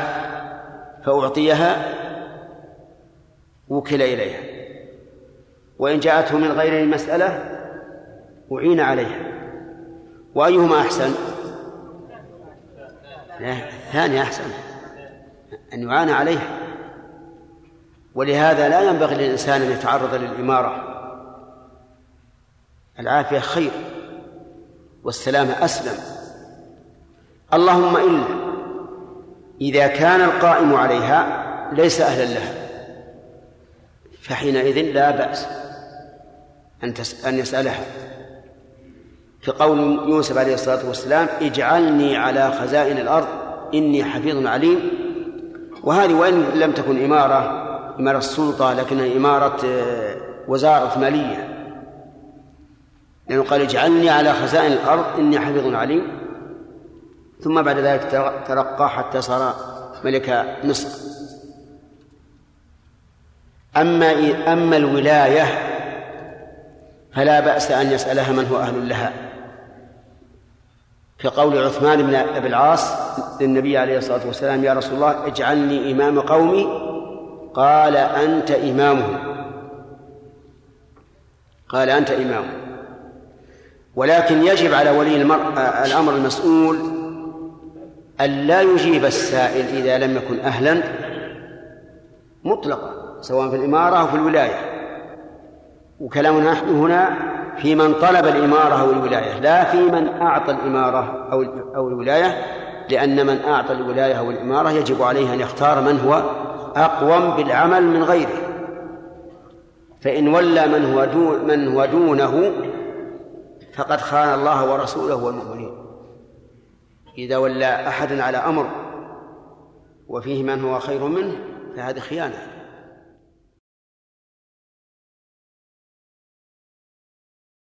فأعطيها وكل إليها. وإن جاءته من غير المسألة أعين عليها. وأيهما أحسن؟ لا الثاني أحسن أن يعان عليها. ولهذا لا ينبغي للإنسان أن يتعرض للإمارة. العافية خير والسلامة أسلم. اللهم إلا إذا كان القائم عليها ليس أهلا لها. فحينئذ لا بأس أن أن يسألها. في قول يوسف عليه الصلاة والسلام اجعلني على خزائن الأرض إني حفيظ عليم. وهذه وإن لم تكن إمارة إمارة السلطة لكنها إمارة وزارة مالية. لأنه قال اجعلني على خزائن الأرض إني حفيظ عليم. ثم بعد ذلك ترقى حتى صار ملك مصر. أما أما الولاية فلا بأس أن يسألها من هو أهل لها. في قول عثمان بن أبي العاص للنبي عليه الصلاة والسلام يا رسول الله اجعلني إمام قومي قال أنت إمامهم. قال أنت إمامهم. ولكن يجب على ولي الأمر المسؤول أن لا يجيب السائل إذا لم يكن أهلا مطلقا سواء في الإمارة أو في الولاية. وكلامنا نحن هنا في من طلب الإمارة أو الولاية لا في من أعطى الإمارة أو أو الولاية لأن من أعطى الولاية أو الإمارة يجب عليه أن يختار من هو أقوم بالعمل من غيره. فإن ولى من هو دون من هو دونه فقد خان الله ورسوله والمؤمنين. إذا ولى أحد على أمر وفيه من هو خير منه فهذه خيانة.